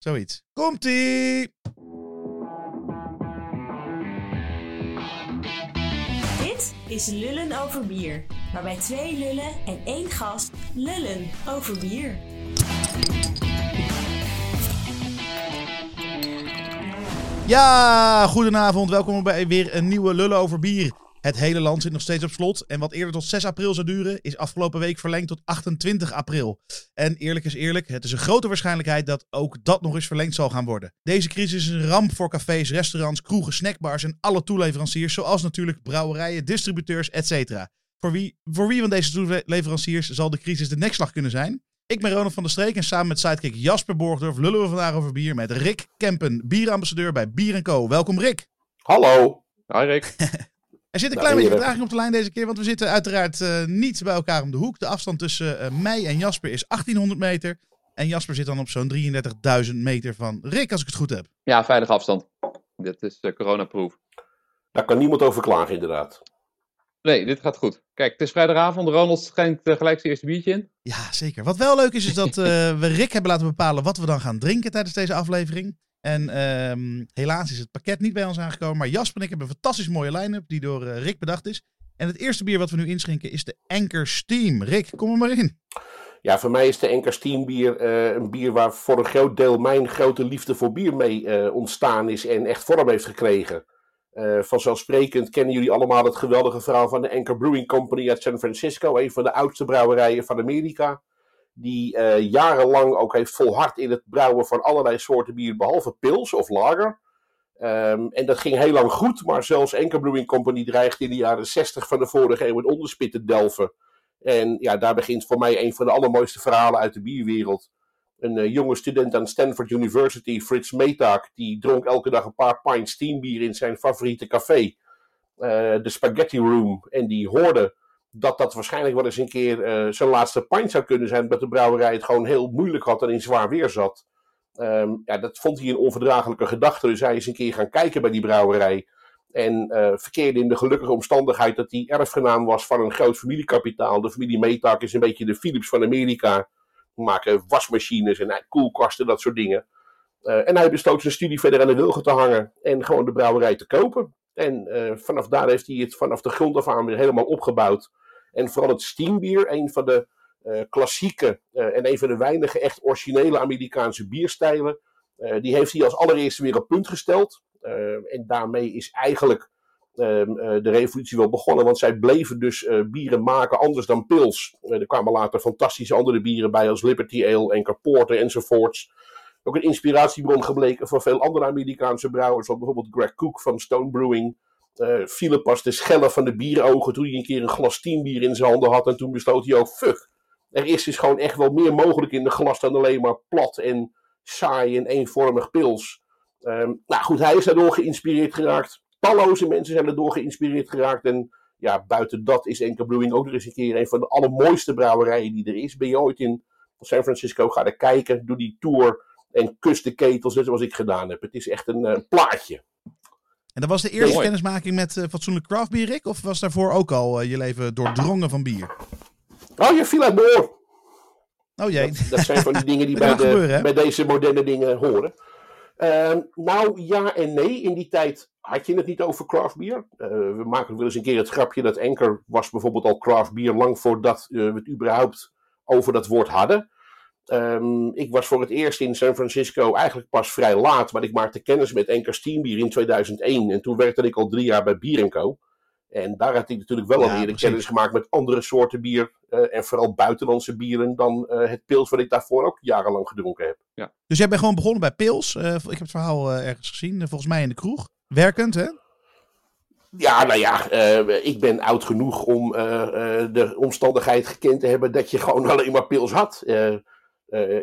Zoiets. Komt-ie! Dit is Lullen over bier. Waarbij twee lullen en één gast lullen over bier. Ja, goedenavond. Welkom bij weer een nieuwe Lullen over bier. Het hele land zit nog steeds op slot. En wat eerder tot 6 april zou duren, is afgelopen week verlengd tot 28 april. En eerlijk is eerlijk, het is een grote waarschijnlijkheid dat ook dat nog eens verlengd zal gaan worden. Deze crisis is een ramp voor cafés, restaurants, kroegen, snackbars en alle toeleveranciers, zoals natuurlijk brouwerijen, distributeurs, etc. Voor wie, voor wie van deze toeleveranciers zal de crisis de nekslag kunnen zijn? Ik ben Ronald van der Streek en samen met sidekick Jasper Borgdorf lullen we vandaag over bier met Rick Kempen, bierambassadeur bij Bier Co. Welkom Rick. Hallo. Hi Rick. Er zit een klein beetje vertraging op de lijn deze keer, want we zitten uiteraard uh, niet bij elkaar om de hoek. De afstand tussen uh, mij en Jasper is 1800 meter. En Jasper zit dan op zo'n 33.000 meter van Rick, als ik het goed heb. Ja, veilige afstand. Dit is uh, coronaproof. Daar kan niemand over klagen, inderdaad. Nee, dit gaat goed. Kijk, het is vrijdagavond. Ronald schenkt uh, gelijk zijn eerste biertje in. Ja, zeker. Wat wel leuk is, is dat uh, we Rick hebben laten bepalen wat we dan gaan drinken tijdens deze aflevering. En um, helaas is het pakket niet bij ons aangekomen. Maar Jasper en ik hebben een fantastisch mooie line-up die door uh, Rick bedacht is. En het eerste bier wat we nu inschenken is de Anchor Steam. Rick, kom er maar in. Ja, voor mij is de Anchor Steam bier uh, een bier waar voor een groot deel mijn grote liefde voor bier mee uh, ontstaan is en echt vorm heeft gekregen. Vanzelfsprekend kennen jullie allemaal het geweldige verhaal van de Anchor Brewing Company uit San Francisco. Een van de oudste brouwerijen van Amerika die uh, jarenlang ook heeft volhard in het brouwen van allerlei soorten bier, behalve pils of lager. Um, en dat ging heel lang goed, maar zelfs Anchor Brewing Company dreigde in de jaren 60 van de vorige eeuw een onderspit te delven. En ja, daar begint voor mij een van de allermooiste verhalen uit de bierwereld. Een uh, jonge student aan Stanford University, Frits Metak, die dronk elke dag een paar pint steambier in zijn favoriete café, uh, de Spaghetti Room. En die hoorde dat dat waarschijnlijk wel eens een keer uh, zijn laatste pint zou kunnen zijn, omdat de brouwerij het gewoon heel moeilijk had en in zwaar weer zat. Um, ja, dat vond hij een onverdraaglijke gedachte, dus hij is een keer gaan kijken bij die brouwerij. En uh, verkeerde in de gelukkige omstandigheid dat hij erfgenaam was van een groot familiekapitaal. De familie Metak is een beetje de Philips van Amerika. Die maken wasmachines en uh, koelkasten, dat soort dingen. En hij besloot zijn studie verder aan de wilgen te hangen en gewoon de brouwerij te kopen. En vanaf daar heeft hij het vanaf de grond af aan weer helemaal opgebouwd. En vooral het steambier, een van de uh, klassieke uh, en een van de weinige echt originele Amerikaanse bierstijlen, uh, die heeft hij als allereerste weer op punt gesteld. en daarmee is eigenlijk ehm, de revolutie wel begonnen, want zij bleven dus bieren maken anders dan pils. er kwamen later fantastische andere bieren bij als Liberty Ale en Porter enzovoorts. Ook een inspiratiebron gebleken voor veel andere Amerikaanse brouwers, zoals bijvoorbeeld Greg Cook van Stone Brewing. Uh, pas de schellen van de bierogen toen hij een keer een glas bier in zijn handen had. En toen besloot hij ook, fuck, er is dus gewoon echt wel meer mogelijk in de glas dan alleen maar plat en saai en eenvormig pils. Um, nou goed, hij is daardoor geïnspireerd geraakt. Talloze mensen zijn daardoor geïnspireerd geraakt. En ja, buiten dat is Enkel Brewing ook nog eens een keer een van de allermooiste brouwerijen die er is. Ben je ooit in San Francisco, ga er kijken, doe die tour en kus de ketels, net zoals ik gedaan heb. Het is echt een uh, plaatje. En dat was de eerste ja, kennismaking met uh, fatsoenlijk craftbier, Rick? Of was daarvoor ook al uh, je leven doordrongen van bier? Oh, je viel uit mijn oor. Oh jee. Dat, dat, zijn van die dingen die bij, de, gebeuren, bij, deze moderne dingen horen. Uh, nou, ja en nee. In die tijd had je het niet over craftbier. Uh, we maken wel eens een keer het grapje dat Anker was bijvoorbeeld al craftbier lang voordat uh, we het überhaupt over dat woord hadden. Um, ik was voor het eerst in San Francisco eigenlijk pas vrij laat, maar ik maakte kennis met Anker Steambier in 2001. En toen werkte ik al drie jaar bij Bier Co. En daar had ik natuurlijk wel ja, alweer kennis gemaakt met andere soorten bier. Uh, en vooral buitenlandse bieren dan uh, het pils wat ik daarvoor ook jarenlang gedronken heb. Ja. Dus jij bent gewoon begonnen bij pils. Uh, ik heb het verhaal ergens gezien, volgens mij in de kroeg. Werkend, hè? Ja, nou ja, uh, ik ben oud genoeg om uh, uh, de omstandigheid gekend te hebben dat je gewoon alleen maar pils had.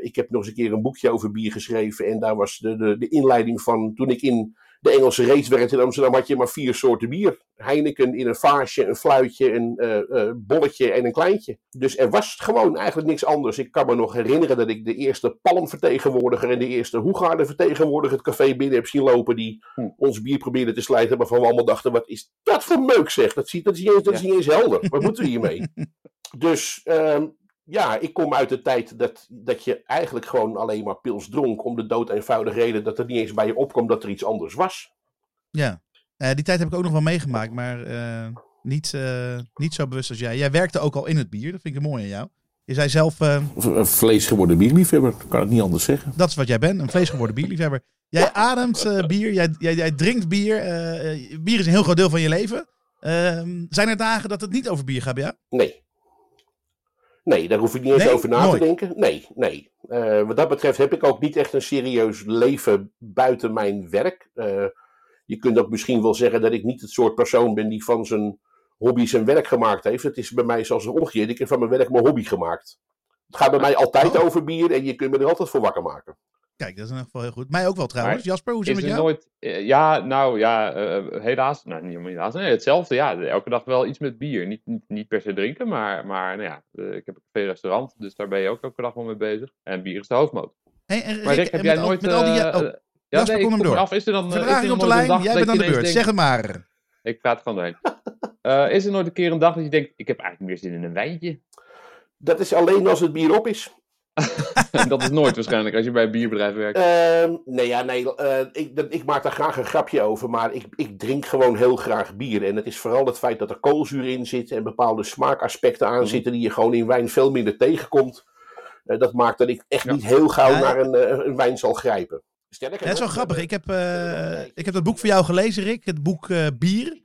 Ik heb nog eens een keer een boekje over bier geschreven en daar was de, de, de inleiding van toen ik in de Engelse race werkte in Amsterdam had je maar vier soorten bier. Heineken in een vaasje, een fluitje, een uh, uh, bolletje en een kleintje. Dus er was gewoon eigenlijk niks anders. Ik kan me nog herinneren dat ik de eerste palmvertegenwoordiger en de eerste Hoegaarden vertegenwoordiger het café binnen heb zien lopen. Die hm. ons bier probeerde te slijten. Waarvan we allemaal dachten, wat is dat voor meuk zeg. Dat, ziet, dat, is, niet eens, dat is niet eens helder. Wat moeten we hiermee? Dus um, ja, ik kom uit de tijd dat, dat je eigenlijk gewoon alleen maar pils dronk. Om de dood eenvoudige reden dat er niet eens bij je opkomt dat er iets anders was. Ja, Eh, die tijd heb ik ook nog wel meegemaakt, maar eh, niet, eh, niet zo bewust als jij. Jij werkte ook al in het bier, dat vind ik mooi aan jou. Je zei zelf, eh, Een vleesgeworden bierliefhebber, kan het niet anders zeggen. dat is wat jij bent, een vleesgeworden bierliefhebber. Jij ademt eh, bier, jij, jij, jij drinkt bier. bier is een heel groot deel van je leven. Ehm, zijn er dagen dat het niet over bier gaat bij jou? Nee. Nee, daar hoef ik niet eens Nee? over na Nooit. te denken. Nee, nee. Eh, wat dat betreft heb ik ook niet echt een serieus leven buiten mijn werk. Eh, je kunt ook misschien wel zeggen dat ik niet het soort persoon ben die van zijn hobby zijn werk gemaakt heeft. Het is bij mij zoals omgekeerd. Ik heb van mijn werk mijn hobby gemaakt. Het gaat bij mij altijd Oh. over bier en je kunt me er altijd voor wakker maken. Kijk, dat is in ieder geval heel goed. Mij ook wel trouwens. Maar Jasper, hoe zit het met jou? nooit. eh, ja, nou ja, eh, helaas. Nou, niet helaas. Nee, hetzelfde. Ja, elke dag wel iets met bier. Niet, niet, niet per se drinken, maar, maar nou ja, eh, ik heb een café-restaurant, dus daar ben je ook elke dag wel mee bezig. En bier is de hoofdmoot. Hey, en Maar Rick, heb jij al- nooit. met al die, eh, oh, eh, ja, Jasper, nee, kom hem door. af, is er dan. eh, is er dan op de lijn, jij bent aan de beurt. Zeg het maar. Ik praat gewoon doorheen. Eh, is er nooit een keer een dag dat je denkt: ik heb eigenlijk meer zin in een wijntje? Dat is alleen als het bier op is. Dat is nooit waarschijnlijk als je bij een bierbedrijf werkt. Ehm, nee, ja, nee eh, ik, ik maak daar graag een grapje over, maar ik, ik drink gewoon heel graag bier. En het is vooral het feit dat er koolzuur in zit en bepaalde smaakaspecten aan Mhm. zitten die je gewoon in wijn veel minder tegenkomt. Eh, dat maakt dat ik echt Ja. niet heel gauw Ja, naar een, eh, een wijn zal grijpen. Sterker dat is wel grappig. Ik heb, eh, ik heb dat boek voor jou gelezen, Rick. Het boek eh, Bier.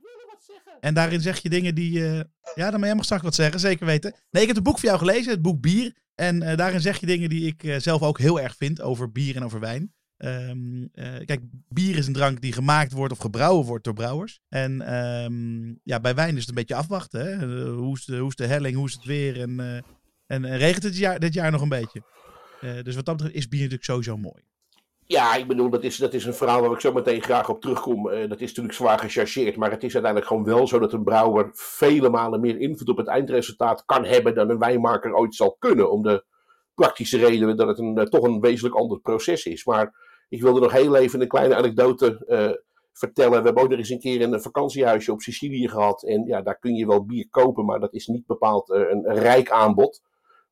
En daarin zeg je dingen die... eh, ja, dan jij mag straks wat zeggen, zeker weten. Nee, ik heb het boek voor jou gelezen, het boek Bier. En eh, daarin zeg je dingen die ik eh, zelf ook heel erg vind over bier en over wijn. Ehm, eh, kijk, bier is een drank die gemaakt wordt of gebrouwen wordt door brouwers. En ehm, ja, bij wijn is het een beetje afwachten. Hè? Hoe, is de, hoe is de helling, hoe is het weer? En, en, en regent het dit jaar, dit jaar nog een beetje? Dus wat dat betreft is bier natuurlijk sowieso mooi. Ja, ik bedoel, dat is, dat is een verhaal waar ik zo meteen graag op terugkom. Eh, dat is natuurlijk zwaar gechargeerd, maar het is uiteindelijk gewoon wel zo dat een brouwer vele malen meer invloed op het eindresultaat kan hebben dan een wijnmaker ooit zal kunnen. Om de praktische redenen dat het een, eh, toch een wezenlijk ander proces is. Maar ik wilde nog heel even een kleine anekdote eh, vertellen. We hebben ook nog eens een keer een vakantiehuisje op Sicilië gehad. En ja, daar kun je wel bier kopen, maar dat is niet bepaald een rijk aanbod.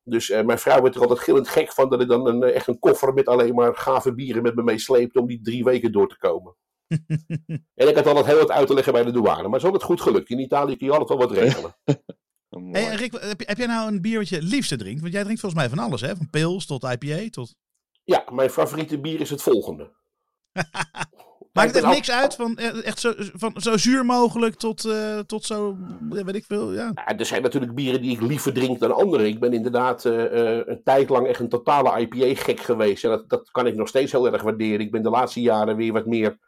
Dus eh, mijn vrouw werd er altijd gillend gek van dat ik dan een, eh, echt een koffer met alleen maar gave bieren met me meesleepte om die drie weken door te komen. en ik had altijd heel wat uit te leggen bij de douane, maar het is altijd goed gelukt. In Italië kun je altijd wel wat regelen. Oh. Hey, Rick, heb, je- heb jij nou een bier wat je het liefste drinkt? Want jij drinkt volgens mij van alles, hè? Van pils tot IPA tot... ja, mijn favoriete bier is het volgende. Maakt het echt niks uit? Van, eh, echt zo, van, zo zuur mogelijk tot, eh, tot zo, ja, weet ik veel, ja. Ja, er zijn natuurlijk bieren die ik liever drink dan andere. Ik ben inderdaad eh, eh, een tijd lang echt een totale IPA-gek geweest. En dat, dat kan ik nog steeds heel erg waarderen. Ik ben de laatste jaren weer wat meer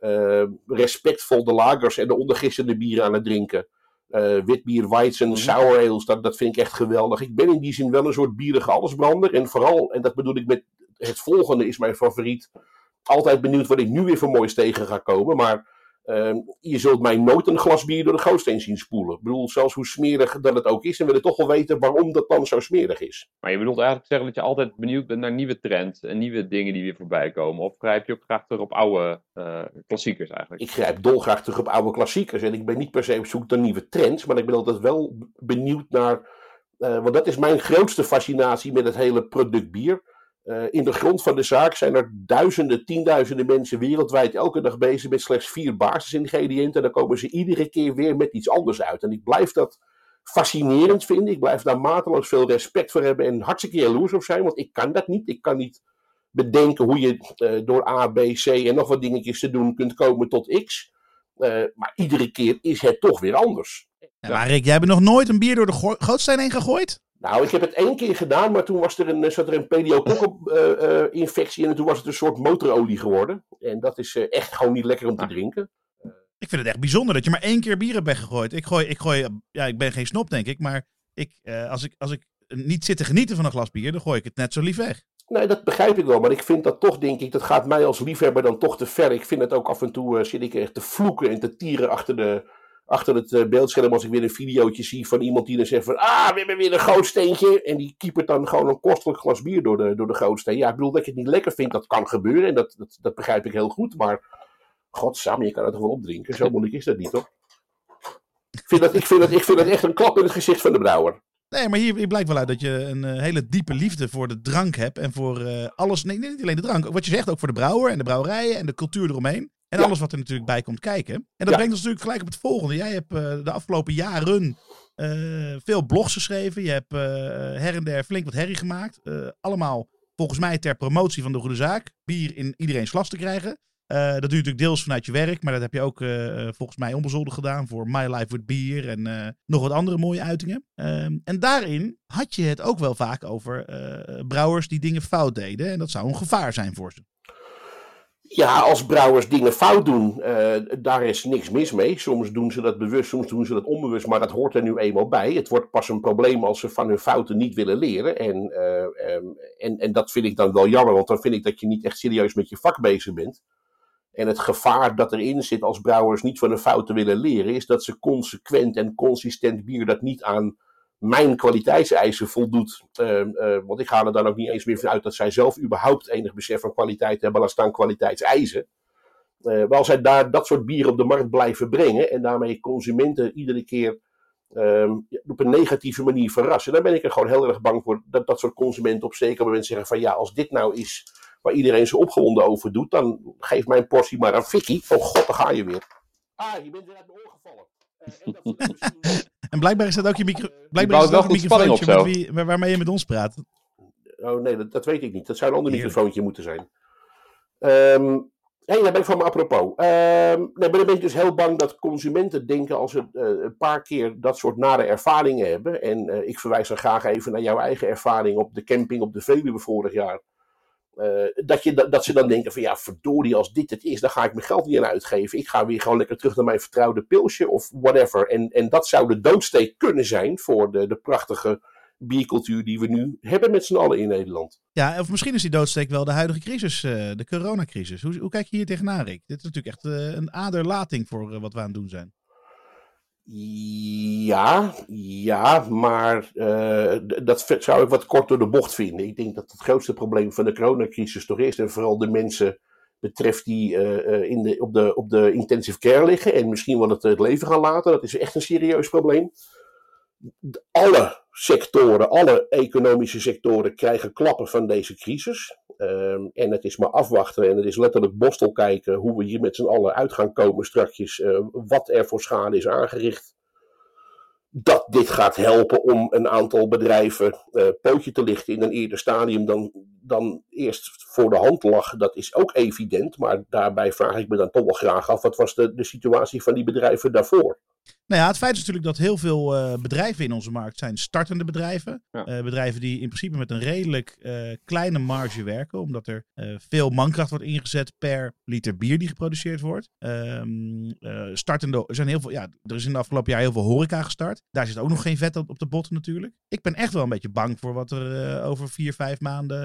eh, respectvol de lagers en de ondergistende bieren aan het drinken. Eh witbier, Weizen, Mhm. sour ales, dat, dat vind ik echt geweldig. Ik ben in die zin wel een soort bierige allesbrander. En vooral, en dat bedoel ik met het volgende is mijn favoriet. Altijd benieuwd wat ik nu weer voor moois tegen ga komen. Maar Ehm, je zult mij nooit een glas bier door de gootsteen zien spoelen. Ik bedoel, zelfs hoe smerig dat het ook is. En willen toch wel weten waarom dat dan zo smerig is. Maar je bedoelt eigenlijk zeggen dat je altijd benieuwd bent naar nieuwe trends en nieuwe dingen die weer voorbij komen? Of grijp je ook graag terug op oude eh, klassiekers eigenlijk? Ik grijp dolgraag terug op oude klassiekers. En ik ben niet per se op zoek naar nieuwe trends. Maar ik ben altijd wel benieuwd naar... eh, want dat is mijn grootste fascinatie met het hele product bier. Eh, in de grond van de zaak zijn er duizenden, tienduizenden mensen wereldwijd elke dag bezig met slechts vier basisingrediënten. En dan komen ze iedere keer weer met iets anders uit. En ik blijf dat fascinerend vinden. Ik blijf daar mateloos veel respect voor hebben en hartstikke jaloers op zijn. Want ik kan dat niet. Ik kan niet bedenken hoe je eh, door A, B, C en nog wat dingetjes te doen kunt komen tot X. Eh, maar iedere keer is het toch weer anders. Maar Rick, jij hebt nog nooit een bier door de go- gootsteen heen gegooid? Nou, ik heb het één keer gedaan, maar toen was er een, zat er een pediococcus-infectie in en toen was het een soort motorolie geworden. En dat is eh, echt gewoon niet lekker om te Ah. drinken. Ik vind het echt bijzonder dat je maar één keer bier hebt weggegooid. Ik gooi, ik gooi, ja, ik ben geen snop denk ik, maar ik, eh, als, ik, als ik niet zit te genieten van een glas bier, dan gooi ik het net zo lief weg. Nee, dat begrijp ik wel, maar ik vind dat toch, denk ik, dat gaat mij als liefhebber dan toch te ver. Ik vind het ook af en toe, eh, zit ik echt te vloeken en te tieren achter, de, achter het eh, beeldscherm als ik weer een videootje zie van iemand die dan zegt van, ah, we hebben weer een gootsteentje. En die kiepert dan gewoon een kostelijk glas bier door de, door de gootsteen. Ja, ik bedoel dat ik het niet lekker vind, dat kan gebeuren en dat, dat, dat begrijp ik heel goed, maar godsamme, je kan het toch wel opdrinken. Zo moeilijk is dat niet, toch? Ik vind dat, ik vind dat, ik vind dat echt een klap in het gezicht van de brouwer. Nee, maar hier, hier blijkt wel uit dat je een eh, hele diepe liefde voor de drank hebt. En voor eh, alles. Nee, niet alleen de drank. Wat je zegt, ook voor de brouwer en de brouwerijen en de cultuur eromheen. En Ja. alles wat er natuurlijk bij komt kijken. En dat Ja. brengt ons natuurlijk gelijk op het volgende. Jij hebt eh, de afgelopen jaren eh, veel blogs geschreven. Je hebt eh, her en der flink wat herrie gemaakt. Allemaal volgens mij ter promotie van de goede zaak. Bier in iedereen's glas te krijgen. Dat doe je natuurlijk deels vanuit je werk. Maar dat heb je ook volgens mij onbezoldigd gedaan voor My Life with Beer. En nog wat andere mooie uitingen. Ehm, en daarin had je het ook wel vaak over brouwers die dingen fout deden. En dat zou een gevaar zijn voor ze. Ja, als brouwers dingen fout doen, eh, daar is niks mis mee. Soms doen ze dat bewust, soms doen ze dat onbewust, maar dat hoort er nu eenmaal bij. Het wordt pas een probleem als ze van hun fouten niet willen leren. En, eh, ehm, en, en dat vind ik dan wel jammer, want dan vind ik dat je niet echt serieus met je vak bezig bent. En het gevaar dat erin zit als brouwers niet van hun fouten willen leren, is dat ze consequent en consistent bier dat niet aan mijn kwaliteitseisen voldoet. Ehm, eh, want ik ga er dan ook niet eens meer van uit dat zij zelf überhaupt enig besef van kwaliteit hebben, laat staan kwaliteitseisen. Eh maar als zij daar dat soort bier op de markt blijven brengen en daarmee consumenten iedere keer ehm, op een negatieve manier verrassen, dan ben ik er gewoon heel erg bang voor dat dat soort consumenten op zeker moment zeggen van ja, als dit nou is waar iedereen zo opgewonden over doet, dan geef mijn portie maar aan Vicky. Oh god, daar ga je weer. Ah, je bent weer uit mijn oor gevallen. En blijkbaar is dat ook je micro. Blijkbaar is dat ook een op microfoontje zo. wie, waar- waarmee je met ons praat. Oh nee, dat, dat weet ik niet. Dat zou een ander Heerlijk. microfoontje moeten zijn. Hey, daar ben ik van me apropos. Ehm nee, maar dan ben ik dus heel bang dat consumenten denken als ze eh, een paar keer dat soort nare ervaringen hebben. En eh, ik verwijs dan graag even naar jouw eigen ervaring op de camping op de Veluwe vorig jaar. Eh, dat, je, dat, ze dan denken van ja, verdorie, als dit het is, dan ga ik mijn geld niet aan uitgeven. Ik ga weer gewoon lekker terug naar mijn vertrouwde pilsje of whatever. En, en dat zou de doodsteek kunnen zijn voor de, de prachtige biercultuur die we nu hebben met z'n allen in Nederland. Ja, of misschien is die doodsteek wel de huidige crisis, eh, de coronacrisis. Hoe, hoe kijk je hier tegenaan, Rick? Dit is natuurlijk echt eh, een aderlating voor wat we aan het doen zijn. Ja, ja, maar eh, dat zou ik wat kort door de bocht vinden. Ik denk dat het grootste probleem van de coronacrisis toch is en vooral de mensen betreft die eh, eh, in de, op, de, op de intensive care liggen en misschien wel het, het leven gaan laten. Dat is echt een serieus probleem. Alle sectoren, alle economische sectoren krijgen klappen van deze crisis. Ehm, en het is maar afwachten en het is letterlijk bostel kijken hoe we hier met z'n allen uit gaan komen strakjes. eh, wat er voor schade is aangericht dat dit gaat helpen om een aantal bedrijven eh, pootje te lichten in een eerder stadium dan, dan eerst voor de hand lag. Dat is ook evident, maar daarbij vraag ik me dan toch wel graag af, wat was de, de situatie van die bedrijven daarvoor? Nou ja, het feit is natuurlijk dat heel veel eh, bedrijven in onze markt zijn startende bedrijven. Ja. Eh, bedrijven die in principe met een redelijk eh, kleine marge werken, omdat er veel mankracht wordt ingezet per liter bier die geproduceerd wordt. Ehm, eh, startende, er, zijn heel veel, ja, er is in de afgelopen jaar heel veel horeca gestart. Daar zit ook nog geen vet op, op de botten natuurlijk. Ik ben echt wel een beetje bang voor wat er over vier, vijf maanden,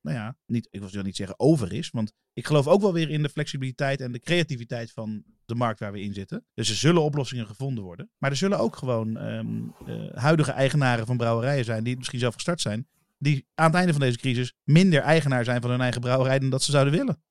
nou ja, niet, ik wil niet zeggen over is, want ik geloof ook wel weer in de flexibiliteit en de creativiteit van de markt waar we in zitten. Dus er zullen oplossingen gevonden worden. Maar er zullen ook gewoon ehm, eh, huidige eigenaren van brouwerijen zijn, die misschien zelf gestart zijn, die aan het einde van deze crisis minder eigenaar zijn van hun eigen brouwerij dan dat ze zouden willen.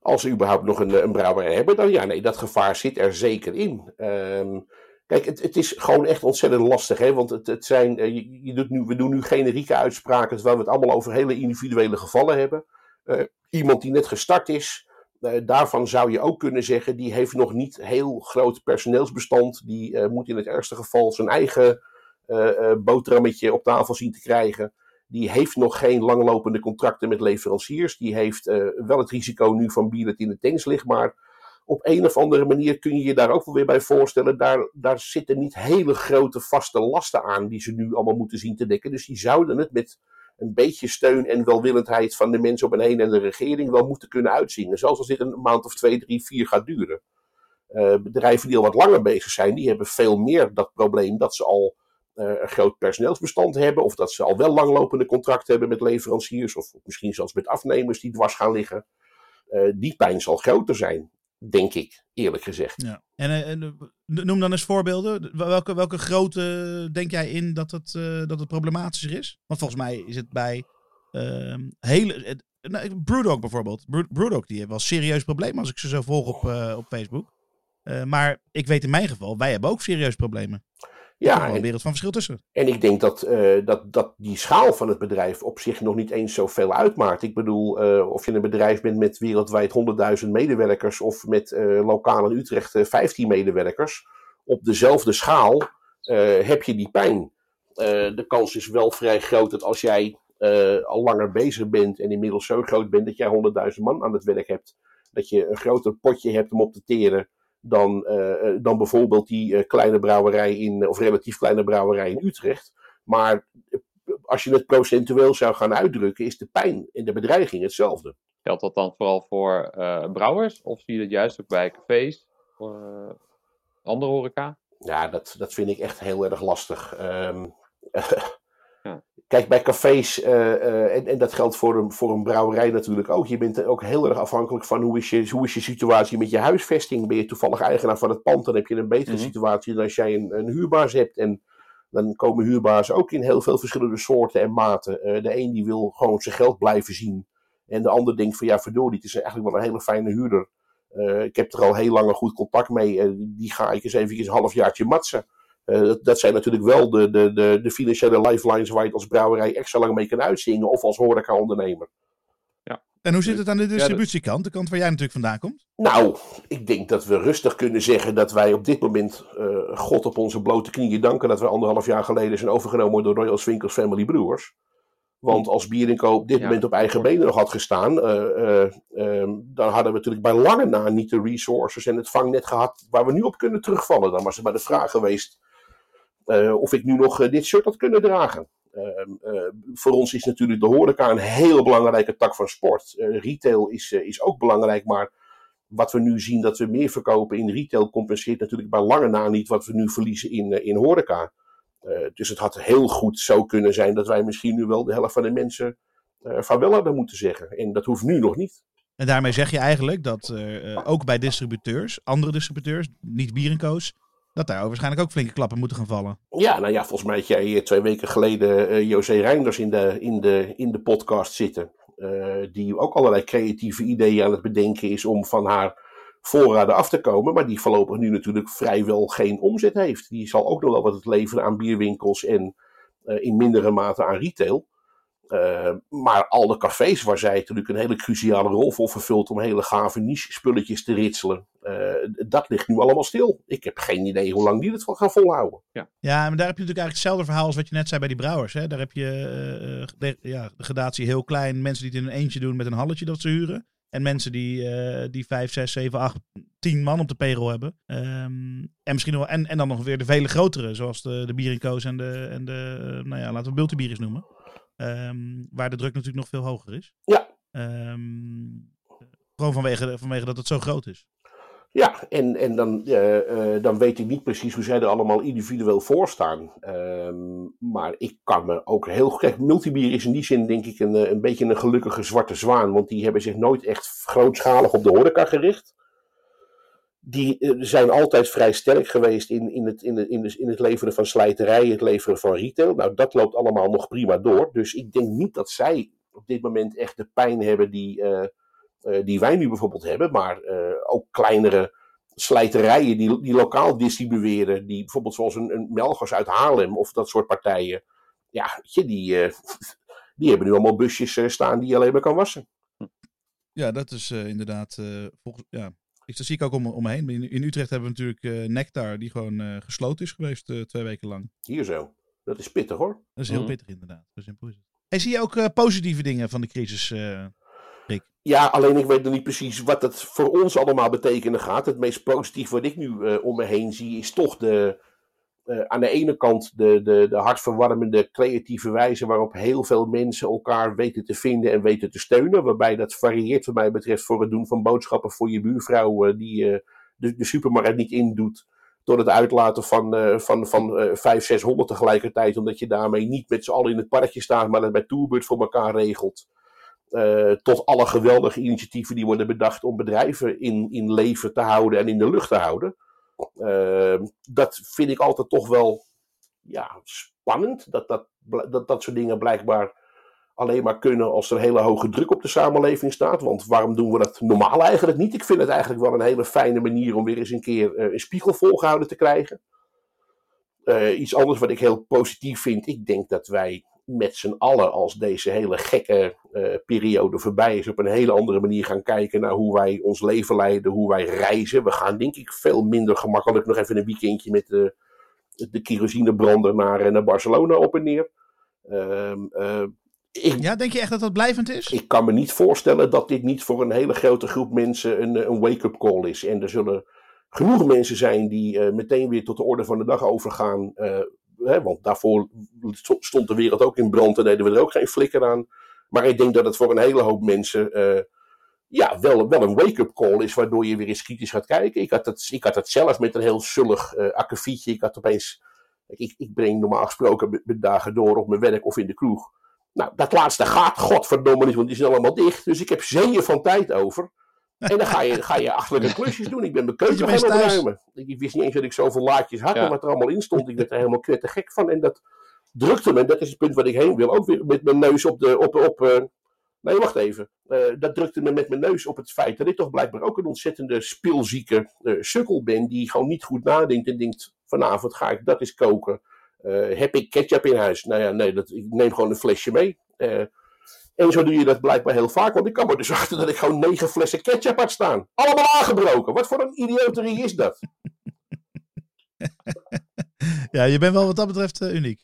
Als ze überhaupt nog een, eh, een brouwerij hebben, dan ja, nee, dat gevaar zit er zeker in. Ehm, kijk, het, het is gewoon echt ontzettend lastig, hè, want het, het zijn, eh, je, je doet nu, we doen nu generieke uitspraken, terwijl we het allemaal over hele individuele gevallen hebben. Eh, iemand die net gestart is, eh, daarvan zou je ook kunnen zeggen, die heeft nog niet heel groot personeelsbestand. Die eh, moet in het ergste geval zijn eigen boterhammetje op tafel zien te krijgen. Die heeft nog geen langlopende contracten met leveranciers. Die heeft wel het risico nu van bier dat in de tanks ligt. Maar op een of andere manier kun je je daar ook wel weer bij voorstellen. Daar, daar zitten niet hele grote vaste lasten aan die ze nu allemaal moeten zien te dekken. Dus die zouden het met een beetje steun en welwillendheid van de mensen op een heen en de regering wel moeten kunnen uitzien. Zelfs als dit een maand of twee, drie, vier gaat duren. Eh, bedrijven die al wat langer bezig zijn, die hebben veel meer dat probleem dat ze al eh, een groot personeelsbestand hebben. Of dat ze al wel langlopende contracten hebben met leveranciers. Of misschien zelfs met afnemers die dwars gaan liggen. Eh, die pijn zal groter zijn, denk ik, eerlijk gezegd. Ja. En, eh, en, eh, noem dan eens voorbeelden. Welke, welke grote denk jij in dat het, eh, dat het problematischer is? Want volgens mij is het bij ehm, hele. nou, Brewdog bijvoorbeeld. Brew- Brewdog die heeft wel serieus probleem als ik ze zo volg op, eh, op Facebook. Eh, maar ik weet in mijn geval, wij hebben ook serieus problemen. Ja, Ja, een en, wereld van verschil tussen. en ik denk dat, eh, dat, dat die schaal van het bedrijf op zich nog niet eens zoveel uitmaakt. Ik bedoel, eh, of je een bedrijf bent met wereldwijd 100.000 medewerkers of met eh, lokaal in Utrecht eh, 15 medewerkers. Op dezelfde schaal heb je die pijn. De kans is wel vrij groot dat als jij al langer bezig bent en inmiddels zo groot bent dat jij 100.000 man aan het werk hebt, dat je een groter potje hebt om op te teren dan, eh, eh, dan bijvoorbeeld die eh, kleine brouwerij in, of relatief kleine brouwerij in Utrecht. Maar als je het procentueel zou gaan uitdrukken, is de pijn en de bedreiging hetzelfde. Geldt dat dan vooral voor brouwers? Of zie je dat juist ook bij cafés? eh, andere horeca? Ja, dat, dat vind ik echt heel erg lastig. Ehm, Ja. Kijk, bij cafés, eh, eh, en, en dat geldt voor een, voor een brouwerij natuurlijk ook. Je bent ook heel erg afhankelijk van hoe is, je, hoe is je situatie met je huisvesting. Ben je toevallig eigenaar van het pand, dan heb je een betere Mhm. situatie dan als jij een, een huurbaas hebt. En dan komen huurbazen ook in heel veel verschillende soorten en maten. Eh, de een die wil gewoon zijn geld blijven zien. En de ander denkt van ja, verdorie, het is eigenlijk wel een hele fijne huurder. Ik heb er al heel lang een goed contact mee. Die ga ik eens even een halfjaartje matsen. Eh, dat, dat zijn natuurlijk wel de, de, de, de financiële lifelines waar je het als brouwerij extra lang mee kan uitzingen. Of als horeca-ondernemer. En hoe zit het aan de distributiekant? De kant waar jij natuurlijk vandaan komt? Nou, ik denk dat we rustig kunnen zeggen dat wij op dit moment eh, God op onze blote knieën danken dat we anderhalf jaar geleden zijn overgenomen door Royal Swinkels Family Brewers. Want als Bierinco op dit Ja, moment op eigen benen nog had gestaan, eh, eh, ehm, dan hadden we natuurlijk bij lange na niet de resources en het vangnet gehad waar we nu op kunnen terugvallen. Dan was het bij de vraag geweest of ik nu nog eh, dit shirt had kunnen dragen. Ehm, eh, voor ons is natuurlijk de horeca een heel belangrijke tak van sport. Eh, retail is, eh, is ook belangrijk, maar wat we nu zien dat we meer verkopen in retail compenseert natuurlijk bij lange na niet wat we nu verliezen in, eh, in horeca. Eh, dus het had heel goed zo kunnen zijn dat wij misschien nu wel de helft van de mensen eh vaarwel hadden moeten zeggen. En dat hoeft nu nog niet. En daarmee zeg je eigenlijk dat eh, eh, ook bij distributeurs, andere distributeurs, niet Bierenkoos, dat daar waarschijnlijk ook flinke klappen moeten gaan vallen. Ja, nou ja, volgens mij had jij eh, twee weken geleden eh, José Reinders in de, in, de, in de podcast zitten. eh, die ook allerlei creatieve ideeën aan het bedenken is om van haar voorraden af te komen. Maar die voorlopig nu natuurlijk vrijwel geen omzet heeft. Die zal ook nog wel wat leveren aan bierwinkels en in mindere mate aan retail. Eh, maar al de cafés waar zij natuurlijk een hele cruciale rol voor vervult om hele gave niche spulletjes te ritselen. eh, dat ligt nu allemaal stil. Ik heb geen idee hoe lang die het van gaan volhouden. Ja, maar daar heb je natuurlijk eigenlijk hetzelfde verhaal als wat je net zei bij die brouwers. Hè? Daar heb je eh, de, ja, de gradatie heel klein. Mensen die het in een eentje doen met een halletje dat ze huren. En mensen die, eh die 5, 6, 7, 8, 10 man op de payroll hebben. Ehm, en, misschien nog, en, en dan nog weer de vele grotere, zoals de, de Bierenkoos en de, en de nou ja, laten we Bultebier eens noemen. Ehm, waar de druk natuurlijk nog veel hoger is. Ja. Ehm, gewoon vanwege, vanwege dat het zo groot is. Ja, en, en dan, eh, dan weet ik niet precies hoe zij er allemaal individueel voor staan. Ehm, maar ik kan me ook heel... Kijk, Multibier is in die zin denk ik een, eh, een beetje een gelukkige zwarte zwaan. Want die hebben zich nooit echt grootschalig op de horeca gericht. Die eh, zijn altijd vrij sterk geweest in, in, het, in, het, in, het, in het leveren van slijterij, het leveren van retail. Nou, dat loopt allemaal nog prima door. Dus ik denk niet dat zij op dit moment echt de pijn hebben die... eh, eh, die wij nu bijvoorbeeld hebben, maar ook kleinere slijterijen die, die lokaal distribueren, die bijvoorbeeld zoals een, een Melgers uit Haarlem of dat soort partijen, ja, die, die hebben nu allemaal busjes staan die je alleen maar kan wassen. Ja, dat is inderdaad volgens ja. Ik, dat zie ik ook om, om me heen. In, in Utrecht hebben we natuurlijk eh, Nectar, die gewoon eh, gesloten is geweest eh, twee weken lang. Hier zo. Dat is pittig hoor. Dat is heel Mhm. pittig inderdaad. Zo simpel is het. Hey, zie je ook eh, positieve dingen van de crisis? eh? Ja, alleen ik weet nog niet precies wat het voor ons allemaal betekenen gaat. Het meest positief wat ik nu eh, om me heen zie is toch de, eh, aan de ene kant de, de, de hartverwarmende creatieve wijze waarop heel veel mensen elkaar weten te vinden en weten te steunen. Waarbij dat varieert wat mij betreft voor het doen van boodschappen voor je buurvrouw eh, die eh, de, de supermarkt niet indoet. Tot het uitlaten van, van, van eh 500, 600 tegelijkertijd. Omdat je daarmee niet met z'n allen in het parkje staat, maar dat bij Tourbird voor elkaar regelt. Tot alle geweldige initiatieven die worden bedacht om bedrijven in, in leven te houden en in de lucht te houden. Eh, dat vind ik altijd toch wel ja, spannend. Dat dat, dat dat soort dingen blijkbaar alleen maar kunnen als er hele hoge druk op de samenleving staat. Want waarom doen we dat normaal eigenlijk niet? Ik vind het eigenlijk wel een hele fijne manier om weer eens een keer eh, een spiegel volgehouden te krijgen. Eh, iets anders wat ik heel positief vind. Ik denk dat wij met z'n allen, als deze hele gekke eh, periode voorbij is, op een hele andere manier gaan kijken naar hoe wij ons leven leiden, hoe wij reizen. We gaan denk ik veel minder gemakkelijk nog even een weekendje met de, de kerosinebrander naar, naar Barcelona op en neer. Ehm, eh, ik, Ja, denk je echt dat dat blijvend is? ik kan me niet voorstellen dat dit niet voor een hele grote groep mensen een, een wake-up call is. En er zullen genoeg mensen zijn die eh, meteen weer tot de orde van de dag overgaan. eh, hè, want daarvoor stond de wereld ook in brand en deden we er ook geen flikker aan. Maar ik denk dat het voor een hele hoop mensen eh, ja, wel, wel een wake-up call is, waardoor je weer eens kritisch gaat kijken. Ik had het, ik had het zelf met een heel zullig eh akkefietje. Ik had opeens. Ik, ik breng normaal gesproken mijn dagen door op mijn werk of in de kroeg. Nou, dat laatste gaat godverdomme niet, want die zijn allemaal dicht. Dus ik heb zeeën van tijd over. En dan ga je, ga je achterlijke klusjes doen. Ik ben mijn keuken gaan thuis? opruimen. Ik, wist niet eens dat ik zoveel laadjes had Ja. en wat er allemaal in stond. Ik werd er helemaal knettergek van. En dat drukte me, en dat is het punt waar ik heen wil, ook weer met mijn neus op de... Op, op, eh, nee, wacht even. Eh, dat drukte me met mijn neus op het feit dat ik toch blijkbaar ook een ontzettende speelzieke eh, sukkel ben. Die gewoon niet goed nadenkt en denkt, vanavond ga ik dat eens koken. Eh, heb ik ketchup in huis? Nou ja, nee, dat, ik neem gewoon een flesje mee. En zo doe je dat blijkbaar heel vaak. Want ik kan me dus achter dat ik gewoon negen flessen ketchup had staan. Allemaal aangebroken. Wat voor een idioterie is dat? Ja, je bent wel wat dat betreft eh, uniek.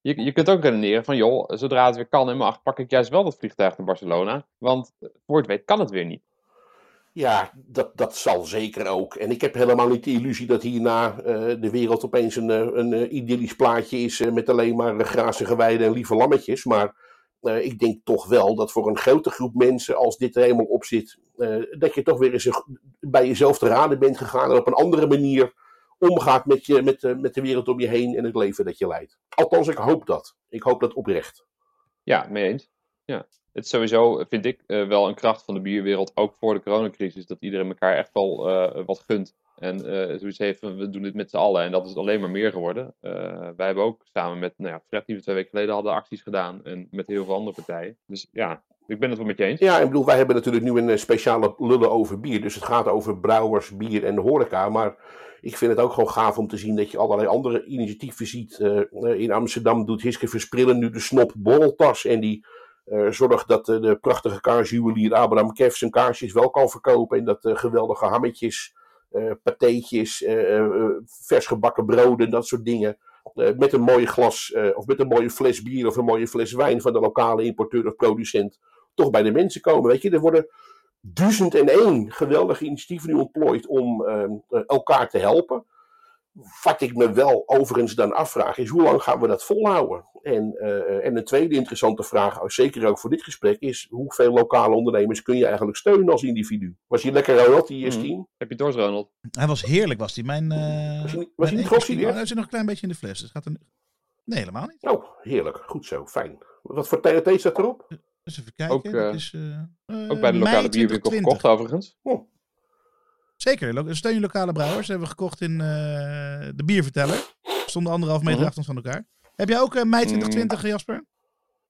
Je, je kunt ook redeneren van, joh, zodra het weer kan en mag, pak ik juist wel dat vliegtuig naar Barcelona. Want voor het weet kan het weer niet. Ja, dat, dat zal zeker ook. En ik heb helemaal niet de illusie dat hierna eh, de wereld opeens een, eh, een idyllisch plaatje is met alleen maar grazige weiden en lieve lammetjes. Maar eh, ik denk toch wel dat voor een grote groep mensen, als dit er helemaal op zit, eh, dat je toch weer eens een- bij jezelf te raden bent gegaan en op een andere manier omgaat met, je, met, de- met de wereld om je heen en het leven dat je leidt. Althans, ik hoop dat. Ik hoop dat oprecht. Ja, mee eens. Ja. Het is sowieso, vind ik, eh, wel een kracht van de bierwereld, ook voor de coronacrisis, dat iedereen elkaar echt wel eh, wat gunt. En eh zoiets heeft we doen dit met z'n allen. En dat is alleen maar meer geworden. Eh, wij hebben ook samen met, nou ja, Fred, die we twee weken geleden hadden, acties gedaan. En met heel veel andere partijen. Dus ja, ik ben het wel met je eens. Ja, ik bedoel, wij hebben natuurlijk nu een eh, speciale lullen over bier. Dus het gaat over brouwers, bier en de horeca. Maar ik vind het ook gewoon gaaf om te zien dat je allerlei andere initiatieven ziet. In Amsterdam doet Hiske Versprillen nu de Snop Borreltas. En die zorgt dat de prachtige kaarsjuwelier Abraham Kev zijn kaarsjes wel kan verkopen. En dat geweldige hammetjes, eh patéetjes, eh, eh, vers gebakken broden, dat soort dingen. met een mooie glas of met een mooie fles bier of een mooie fles wijn van de lokale importeur of producent toch bij de mensen komen. Weet je, er worden duizend en één geweldige initiatieven nu ontplooid om ehm, eh, elkaar te helpen. Wat ik me wel overigens dan afvraag is, hoe lang gaan we dat volhouden? En, eh, en een tweede interessante vraag, zeker ook voor dit gesprek, is hoeveel lokale ondernemers kun je eigenlijk steunen als individu? Was je lekker Ronald, die eerste Mhm. team? Heb je het door, Ronald? Hij was heerlijk, was hij. Mijn, eh Was hij niet- was hij niet Hij zit nog een klein beetje in de fles. Dus het gaat er... Nee, helemaal niet. Oh, heerlijk. Goed zo, fijn. Wat voor TNT staat erop? Dus even kijken. Ook, eh, is, eh, Ook bij de lokale bierwinkel 2020. gekocht, overigens. Zeker. Steun je lokale brouwers. Hebben we gekocht in eh, de bierverteller. Stonden anderhalf meter Mhm. afstand van elkaar. Heb jij ook eh, mei Mm. 2020, Jasper?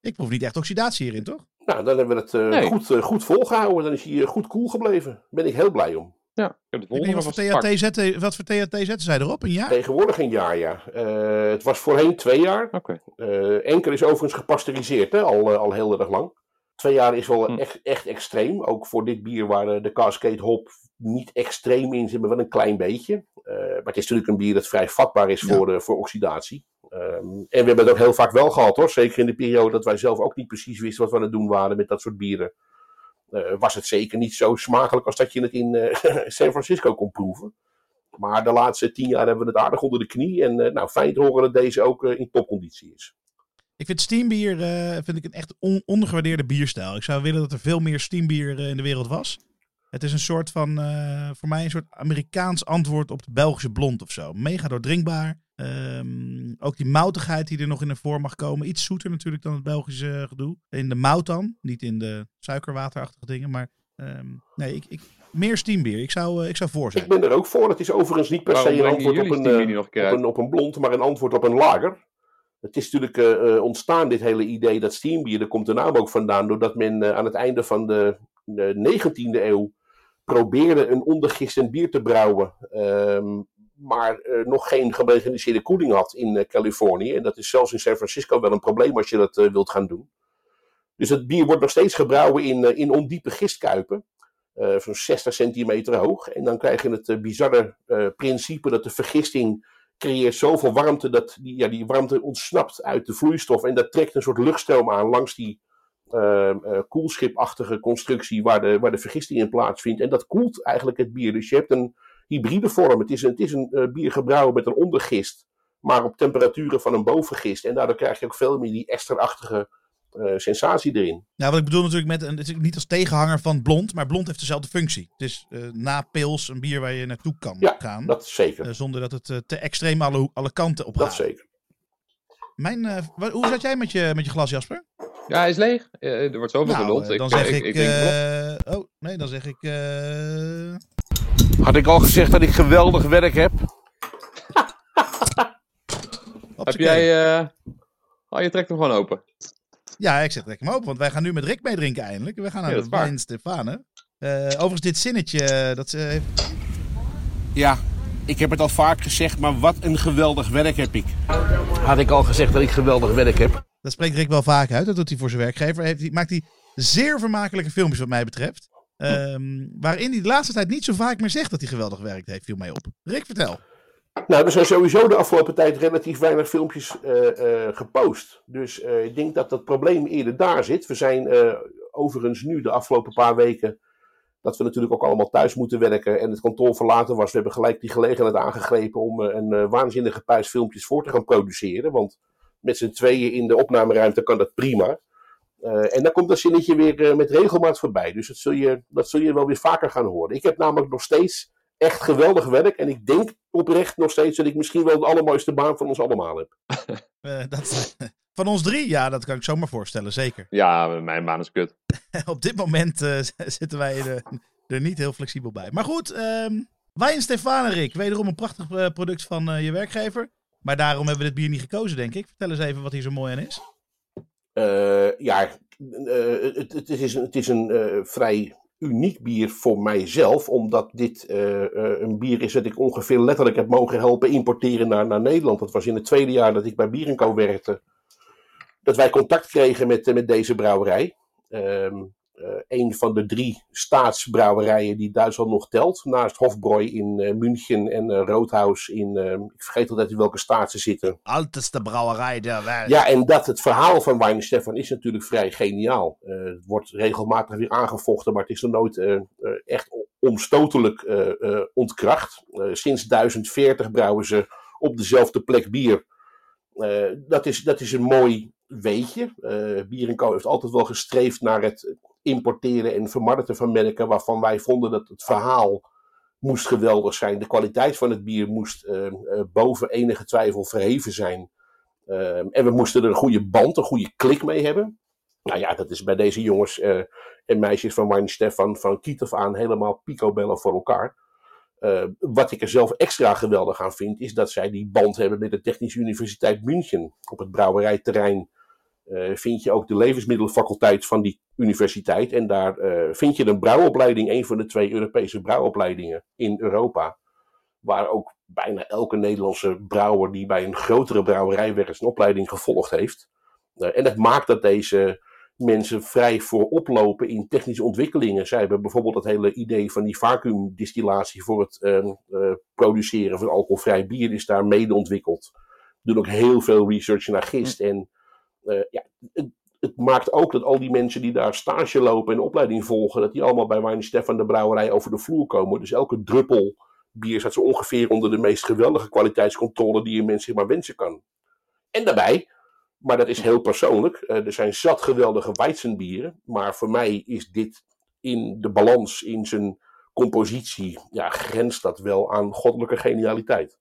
Ik proef niet echt oxidatie hierin, toch? Nou, dan hebben we het eh, Nee. goed, goed volgehouden. Dan is hij goed cool gebleven. Daar ben ik heel blij om. Ja, ik heb de Ik weet volgende niet wat voor. THT zetten, wat voor THT zetten zij erop? Een jaar? Tegenwoordig een jaar, ja. Eh, het was voorheen twee jaar. Oké. Eh enkel is overigens gepasteuriseerd, hè, al, al heel erg lang. Twee jaar is wel Hm. echt, echt extreem. Ook voor dit bier waar de Cascade Hop niet extreem in zit, maar wel een klein beetje. Eh, maar het is natuurlijk een bier dat vrij vatbaar is Ja. voor, eh, voor oxidatie. Ehm, en we hebben het ook heel vaak wel gehad hoor. Zeker in de periode dat wij zelf ook niet precies wisten wat we aan het doen waren met dat soort bieren. Eh, was het zeker niet zo smakelijk als dat je het in San Francisco kon proeven. Maar de laatste tien jaar hebben we het aardig onder de knie. En nou, fijn te horen dat deze ook in topconditie is. Ik vind steambier vind ik een echt on- ondergewaardeerde bierstijl. Ik zou willen dat er veel meer steambier in de wereld was. Het is een soort van, eh, voor mij een soort Amerikaans antwoord op de Belgische blond of zo. Mega doordrinkbaar. Ehm, ook die moutigheid die er nog in naar voren mag komen. Iets zoeter natuurlijk dan het Belgische gedoe. In de mout dan, niet in de suikerwaterachtige dingen. Maar ehm, nee, ik, ik, meer steambier. Ik zou, eh, ik zou voor zijn. Ik ben er ook voor. Het is overigens niet per Waarom se een antwoord op een, eh, op een, op een blond, maar een antwoord op een lager. Het is natuurlijk ontstaan, dit hele idee dat steambier, daar komt de naam ook vandaan, doordat men aan het einde van de, de 19e eeuw probeerde een ondergistend bier te brouwen. ehm, maar uh, nog geen gemechaniseerde koeling had in uh, Californië. En dat is zelfs in San Francisco wel een probleem als je dat uh, wilt gaan doen. Dus het bier wordt nog steeds gebrouwen in, in ondiepe gistkuipen. van 60 centimeter hoog. En dan krijg je het bizarre principe dat de vergisting creëert zoveel warmte dat die, ja, die warmte ontsnapt uit de vloeistof. En dat trekt een soort luchtstroom aan langs die koelschipachtige constructie waar de, waar de vergisting in plaatsvindt. En dat koelt eigenlijk het bier. Dus je hebt een hybride vorm. Het is een, het is een uh, bier gebrouwen met een ondergist, maar op temperaturen van een bovengist. En daardoor krijg je ook veel meer die esterachtige uh, sensatie erin. Ja, wat ik bedoel natuurlijk met, een, niet als tegenhanger van blond, maar blond heeft dezelfde functie. Het is uh, na pils een bier waar je naartoe kan ja, gaan. dat zeker. zonder dat het te extreem alle, alle kanten op gaat. Dat zeker. Mijn, hoe zat jij met je, met je glas, Jasper? Ja, hij is leeg. er wordt zoveel nou, geduld. Dan ik, zeg ik, ik... ik oh, nee, dan zeg ik... Had ik al gezegd dat ik geweldig werk heb? Heb jij... Uh... Oh, je trekt hem gewoon open. Ja, ik zeg trek hem open, want wij gaan nu met Rick meedrinken eindelijk. We gaan naar Ja, de. Wijn Stefane. Eh, overigens, dit zinnetje, dat eh, heeft... Ja, ik heb het al vaak gezegd, maar wat een geweldig werk heb ik. Had ik al gezegd dat ik geweldig werk heb? Dat spreekt Rick wel vaak uit. Dat doet hij voor zijn werkgever. Heeft, hij- maakt hij zeer vermakelijke filmpjes wat mij betreft. Ehm, waarin hij de laatste tijd niet zo vaak meer zegt dat hij geweldig gewerkt heeft, viel mij op. Rick, vertel. Nou, er zijn sowieso de afgelopen tijd relatief weinig filmpjes eh, eh, gepost. Dus eh, ik denk dat het probleem eerder daar zit. We zijn overigens nu de afgelopen paar weken. Dat we natuurlijk ook allemaal thuis moeten werken en het kantoor verlaten was. We hebben gelijk die gelegenheid aangegrepen om een waanzinnige puist filmpjes voor te gaan produceren. Want met z'n tweeën in de opnameruimte kan dat prima. Eh, en dan komt dat zinnetje weer eh, met regelmaat voorbij. Dus dat zul, je, dat zul je wel weer vaker gaan horen. Ik heb namelijk nog steeds echt geweldig werk. En ik denk oprecht nog steeds dat ik misschien wel de allermooiste baan van ons allemaal heb. Eh, dat, van ons drie, ja, dat kan ik zomaar voorstellen, zeker. Ja, mijn baan is kut. Op dit moment eh, zitten wij er, er niet heel flexibel bij. Maar goed, ehm Wijn Stefane, Rick. Wederom een prachtig product van je werkgever. Maar daarom hebben we dit bier niet gekozen, denk ik. Vertel eens even wat hier zo mooi aan is. Eh, ja, eh, het, het is een, het is een eh, vrij uniek bier voor mijzelf, omdat dit een bier is dat ik ongeveer letterlijk heb mogen helpen importeren naar, naar Nederland. Dat was in het tweede jaar dat ik bij Bier Co werkte, dat wij contact kregen met, met deze brouwerij. Ehm eh, een van de drie staatsbrouwerijen die Duitsland nog telt, naast Hofbräu in eh, München en eh, Roodhaus in, eh, ik vergeet altijd in welke staat ze zitten. Alteste brouwerij der wereld. Ja, en dat het verhaal van Wijn Stefan is natuurlijk vrij geniaal. Eh, het wordt regelmatig weer aangevochten, maar het is nog nooit eh, eh, echt omstotelijk eh, eh, ontkracht. Eh, sinds 1040 brouwen ze op dezelfde plek bier. Eh, dat, is, dat is een mooi weetje. Eh Bier Co heeft altijd wel gestreefd naar het importeren en vermarkten van merken waarvan wij vonden dat het verhaal moest geweldig zijn. De kwaliteit van het bier moest eh, eh, boven enige twijfel verheven zijn. Ehm, en we moesten er een goede band, een goede klik mee hebben. Nou ja, dat is bij deze jongens eh, en meisjes van Wijn Stefan van kiet aan helemaal picobellen voor elkaar. Eh, wat ik er zelf extra geweldig aan vind, is dat zij die band hebben met de Technische Universiteit München. Op het brouwerijterrein eh, vind je ook de levensmiddelenfaculteit van die universiteit. En daar eh, vind je een brouwopleiding, een van de twee Europese brouwopleidingen in Europa. Waar ook bijna elke Nederlandse brouwer die bij een grotere brouwerij werkt, een opleiding gevolgd heeft. Eh, en dat maakt dat deze mensen vrij voorop lopen in technische ontwikkelingen. Zij hebben bijvoorbeeld het hele idee van die vacuümdistillatie voor het ehm, eh, produceren van alcoholvrij bier is daar mede ontwikkeld. Doen ook heel veel research naar gist. En eh, ja, het, het maakt ook dat al die mensen die daar stage lopen en opleiding volgen, dat die allemaal bij Wijn Stefan de brouwerij over de vloer komen. Dus elke druppel bier staat zo ongeveer onder de meest geweldige kwaliteitscontrole die een mens zich maar wensen kan. En daarbij, maar dat is heel persoonlijk, eh, er zijn zat geweldige Weizenbieren, maar voor mij is dit in de balans, in zijn compositie, ja, grenst dat wel aan goddelijke genialiteit.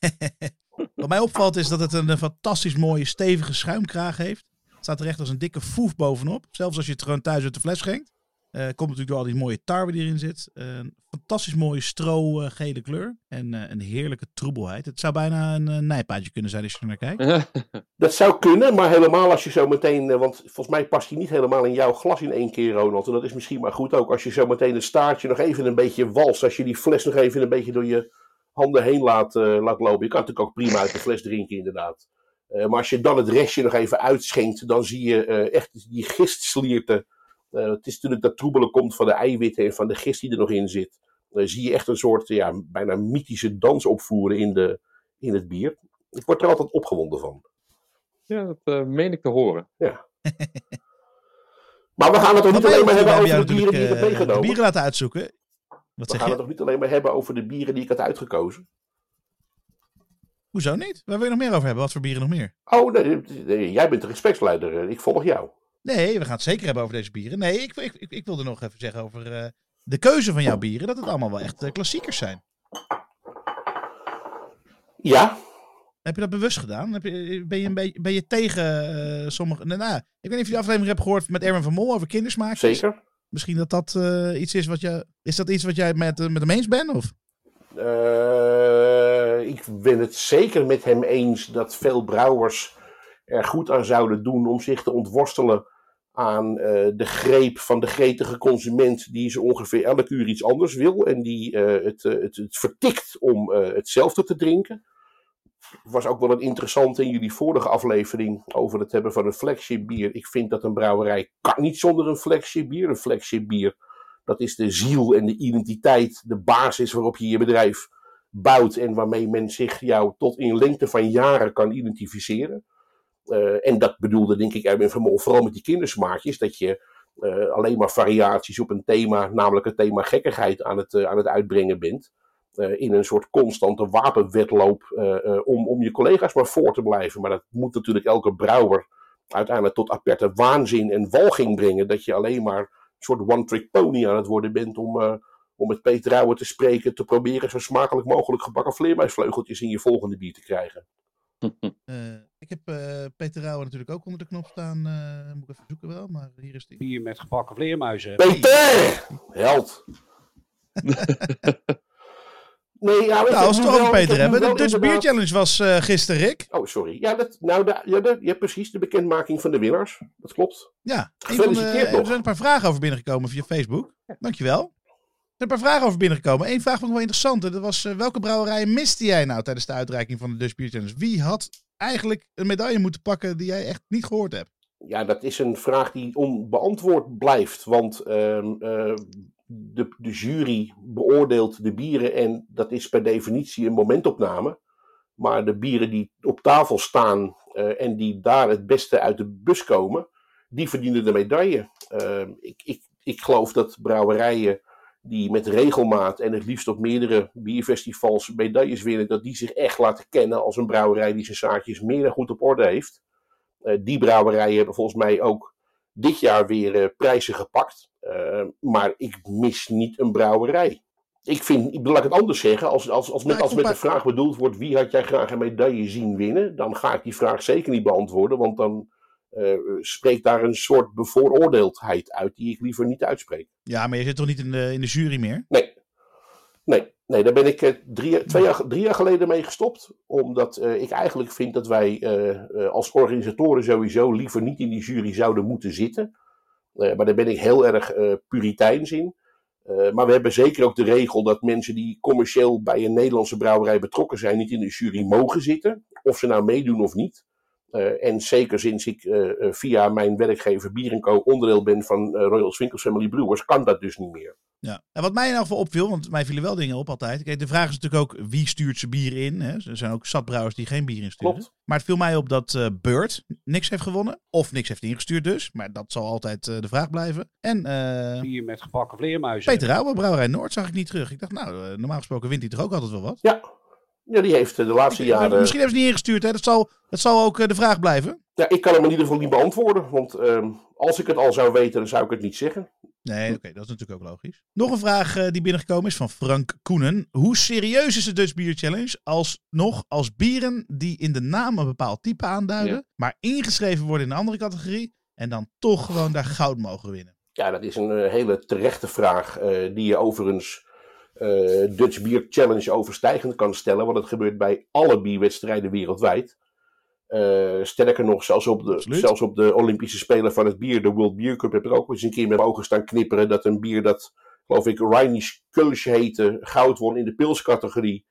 Wat mij opvalt is dat het een, eh, fantastisch mooie stevige schuimkraag heeft. Het staat er echt als een dikke foef bovenop. Zelfs als je het gewoon thuis uit de fles schenkt. Eh, komt natuurlijk door al die mooie tarwe die erin zit. Eh, Een fantastisch mooie stro-gele kleur. En eh, een heerlijke troebelheid. Het zou bijna een eh, nijpaadje kunnen zijn als je er naar kijkt. Dat zou kunnen, maar helemaal als je zo meteen, eh, want volgens mij past hij niet helemaal in jouw glas in één keer, Ronald. En dat is misschien maar goed ook als je zo meteen een staartje nog even een beetje walst. Als je die fles nog even een beetje door je handen heen laat, eh, laat lopen. Je kan natuurlijk ook prima uit de fles drinken, inderdaad. Eh, maar als je dan het restje nog even uitschenkt, dan zie je eh, echt die gistslierten. Eh, het is natuurlijk dat troebelen komt van de eiwitten en van de gist die er nog in zit. Dan zie je echt een soort ja, bijna mythische dans opvoeren in, de, in het bier. Ik word er altijd opgewonden van. Ja, dat eh, meen ik te horen. Maar we gaan het toch niet alleen maar hebben we over de bieren die ik heb natuurlijk, eh, de meegenomen. bieren laten uitzoeken. Wat We gaan je? het toch niet alleen maar hebben over de bieren die ik had uitgekozen. Hoezo niet? Waar wil je nog meer over hebben? Wat voor bieren nog meer? Oh, nee, nee, jij bent de gespreksleider. Ik volg jou. Nee, we gaan het zeker hebben over deze bieren. Nee, ik, ik, ik, ik wilde nog even zeggen over eh, de keuze van jouw bieren. Dat het allemaal wel echt eh, klassiekers zijn. Ja, Heb je dat bewust gedaan? Heb je, ben, je een beetje, ben je tegen eh, sommige... Nou, nou, ik weet niet of je de aflevering hebt gehoord met Erwin van Mol over kindersmaakjes. zeker. Misschien dat dat eh, iets is wat je... Is dat iets wat jij met, eh, met hem eens bent? Of? Eh, ik ben het zeker met hem eens dat veel brouwers er goed aan zouden doen om zich te ontworstelen aan de greep van de gretige consument die zo ongeveer elk uur iets anders wil en die het, het, het vertikt om hetzelfde te drinken. Was ook wel een interessante in jullie vorige aflevering over het hebben van een flagship bier. Ik vind dat een brouwerij kan niet zonder een flagship bier. Een flagship bier dat is de ziel en de identiteit, de basis waarop je je bedrijf bouwt en waarmee men zich jou tot in lengte van jaren kan identificeren. Eh, en dat bedoelde denk ik Erwin vooral met die kindersmaakjes, dat je eh, alleen maar variaties op een thema, namelijk het thema gekkigheid, aan het, eh, aan het uitbrengen bent. Eh, in een soort constante wapenwedloop eh, eh, om, om je collega's maar voor te blijven. Maar dat moet natuurlijk elke brouwer uiteindelijk tot aperte waanzin en walging brengen. Dat je alleen maar een soort one-trick pony aan het worden bent om, eh, om met Peter Rauwe te spreken, te proberen zo smakelijk mogelijk gebakken vleermuisvleugeltjes in je volgende bier te krijgen. Eh, ik heb eh, Peter Rauwe natuurlijk ook onder de knop staan. eh, moet ik even zoeken wel, maar hier is die. Bier met gebakken vleermuizen. Peter! Held! nee, ja, Nou, als we het over Peter hebben. De Dutch Beer Challenge was eh, gisteren, Rick. Oh, sorry. Ja, dat, nou, de, ja, de, ja, precies. De bekendmaking van de winnaars. Dat klopt. Ja, een van Gefeliciteerd er zijn een paar vragen over binnengekomen via Facebook. Dankjewel. Er zijn een paar vragen over binnengekomen. Eén vraag vond ik wel interessant. Dat was, eh, welke brouwerijen miste jij nou tijdens de uitreiking van de Dutch Beer Challenge? Wie had eigenlijk een medaille moeten pakken die jij echt niet gehoord hebt? Ja, dat is een vraag die onbeantwoord blijft. Want ehm, eh, de, de jury beoordeelt de bieren en dat is per definitie een momentopname. Maar de bieren die op tafel staan eh, en die daar het beste uit de bus komen, die verdienen de medaille. Ehm, ik, ik, ik geloof dat brouwerijen die met regelmaat en het liefst op meerdere bierfestivals medailles winnen, dat die zich echt laten kennen als een brouwerij die zijn zaakjes meer dan goed op orde heeft. Eh, die brouwerijen hebben volgens mij ook dit jaar weer eh, prijzen gepakt. Eh, maar ik mis niet een brouwerij. Ik vind, ik, laat ik het anders zeggen, als, als, als, met, ik als met de vraag bedoeld wordt wie had jij graag een medaille zien winnen, dan ga ik die vraag zeker niet beantwoorden, want dan eh, spreekt daar een soort bevooroordeeldheid uit die ik liever niet uitspreek. Ja, maar je zit toch niet in de, in de jury meer? Nee. Nee, nee daar ben ik eh, drie, twee jaar, drie jaar geleden mee gestopt. Omdat eh, ik eigenlijk vind dat wij als organisatoren sowieso liever niet in die jury zouden moeten zitten. Eh, maar daar ben ik heel erg eh puriteins in. Eh, maar we hebben zeker ook de regel dat mensen die commercieel bij een Nederlandse brouwerij betrokken zijn, niet in de jury mogen zitten. Of ze nou meedoen of niet. Eh, en zeker sinds ik eh, eh, via mijn werkgever Bier Co. onderdeel ben van eh, Royal Swinkels Family Brewers, kan dat dus niet meer. Ja. En wat mij in elk geval opviel, want mij vielen wel dingen op altijd. Kijk, de vraag is natuurlijk ook wie stuurt zijn bier in. Hè? Er zijn ook zatbrouwers die geen bier insturen. Klopt. Maar het viel mij op dat eh Bird niks heeft gewonnen. Of niks heeft ingestuurd dus. Maar dat zal altijd eh, de vraag blijven. En eh, Bier met gebakken vleermuizen. Peter Rauwe, Brouwerij Noord, zag ik niet terug. Ik dacht, nou, normaal gesproken wint hij toch ook altijd wel wat. Ja, ja die heeft eh, de laatste jaren. Misschien hebben ze niet ingestuurd, hè? Dat zal, dat zal ook eh, de vraag blijven. Ja, ik kan hem in ieder geval niet beantwoorden. Want ehm, als ik het al zou weten, dan zou ik het niet zeggen. Nee, oké, dat is natuurlijk ook logisch. Nog een vraag eh, die binnengekomen is van Frank Koenen. Hoe serieus is de Dutch Beer Challenge als nog als bieren die in de naam een bepaald type aanduiden, Ja. maar ingeschreven worden in een andere categorie en dan toch gewoon daar goud mogen winnen? Ja, dat is een hele terechte vraag. die je overigens eh, Dutch Beer Challenge overstijgend kan stellen. Want het gebeurt bij alle bierwedstrijden wereldwijd. Eh, sterker nog, zelfs op, de, Absoluut. zelfs op de Olympische Spelen van het bier, de World Beer Cup, heb ik ook eens een keer met ogen staan knipperen. Dat een bier dat, geloof ik, Rheinisch Kölsch heette, goud won in de pilscategorie.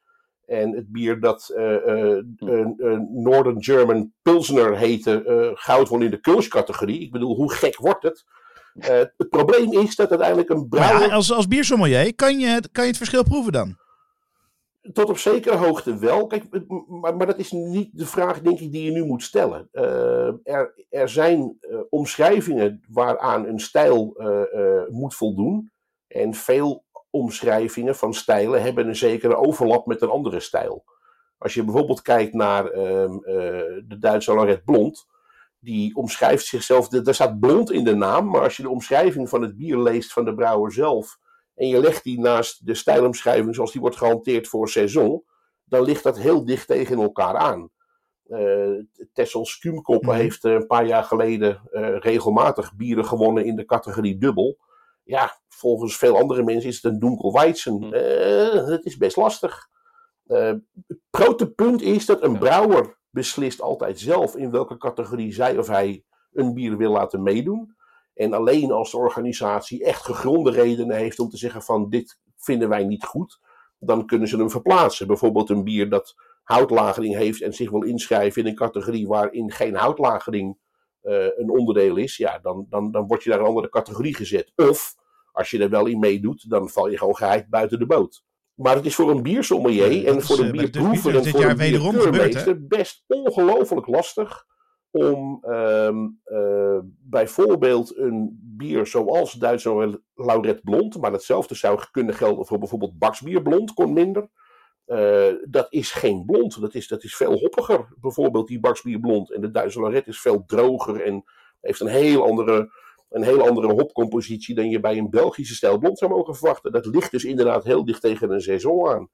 En het bier dat uh, Northern German Pilsner heette, goud won in de Kulsch-categorie. Ik bedoel, hoe gek wordt het? Het probleem is dat uiteindelijk een brouwer... Ja, als, als biersommelier, kan je, kan je het verschil proeven dan? Tot op zekere hoogte wel. Kijk, maar, maar, dat is niet de vraag, denk ik, die je nu moet stellen. er, er zijn omschrijvingen waaraan een stijl moet voldoen. En veel omschrijvingen van stijlen hebben een zekere overlap met een andere stijl. Als je bijvoorbeeld kijkt naar ehm, eh, de Duitse Lorette Blond, die omschrijft zichzelf, daar staat blond in de naam, maar als je de omschrijving van het bier leest van de brouwer zelf en je legt die naast de stijlomschrijving zoals die wordt gehanteerd voor seizoen, dan ligt dat heel dicht tegen elkaar aan. Uh, Tessel Skumkoppen mhm. heeft een paar jaar geleden uh, regelmatig bieren gewonnen in de categorie dubbel ja, volgens veel andere mensen is het een Dunkelweizen. Uh, hm. het is best lastig. Uh, het grote punt is dat een brouwer beslist altijd zelf in welke categorie zij of hij een bier wil laten meedoen. En alleen als de organisatie echt gegronde redenen heeft om te zeggen van dit vinden wij niet goed, dan kunnen ze hem verplaatsen. Bijvoorbeeld een bier dat houtlagering heeft en zich wil inschrijven in een categorie waarin geen houtlagering uh, een onderdeel is, ja, dan, dan, dan word je naar een andere categorie gezet. Of als je er wel in meedoet, dan val je gewoon geheid buiten de boot. Maar het is voor een biersommelier en voor een eh, bierproever en voor een bierkeurmeester best ongelooflijk lastig om uh, uh, bijvoorbeeld een bier zoals Duitse Lauret Blond, maar hetzelfde zou kunnen gelden voor bijvoorbeeld Baksbier Blond, kon minder. Uh, dat is geen blond, dat is, dat is veel hoppiger. Bijvoorbeeld die Baksbier Blond en de Duitse Lauret is veel droger en heeft een heel andere een heel andere hopcompositie dan je bij een Belgische stijl blond zou mogen verwachten. Dat ligt dus inderdaad heel dicht tegen een saison aan.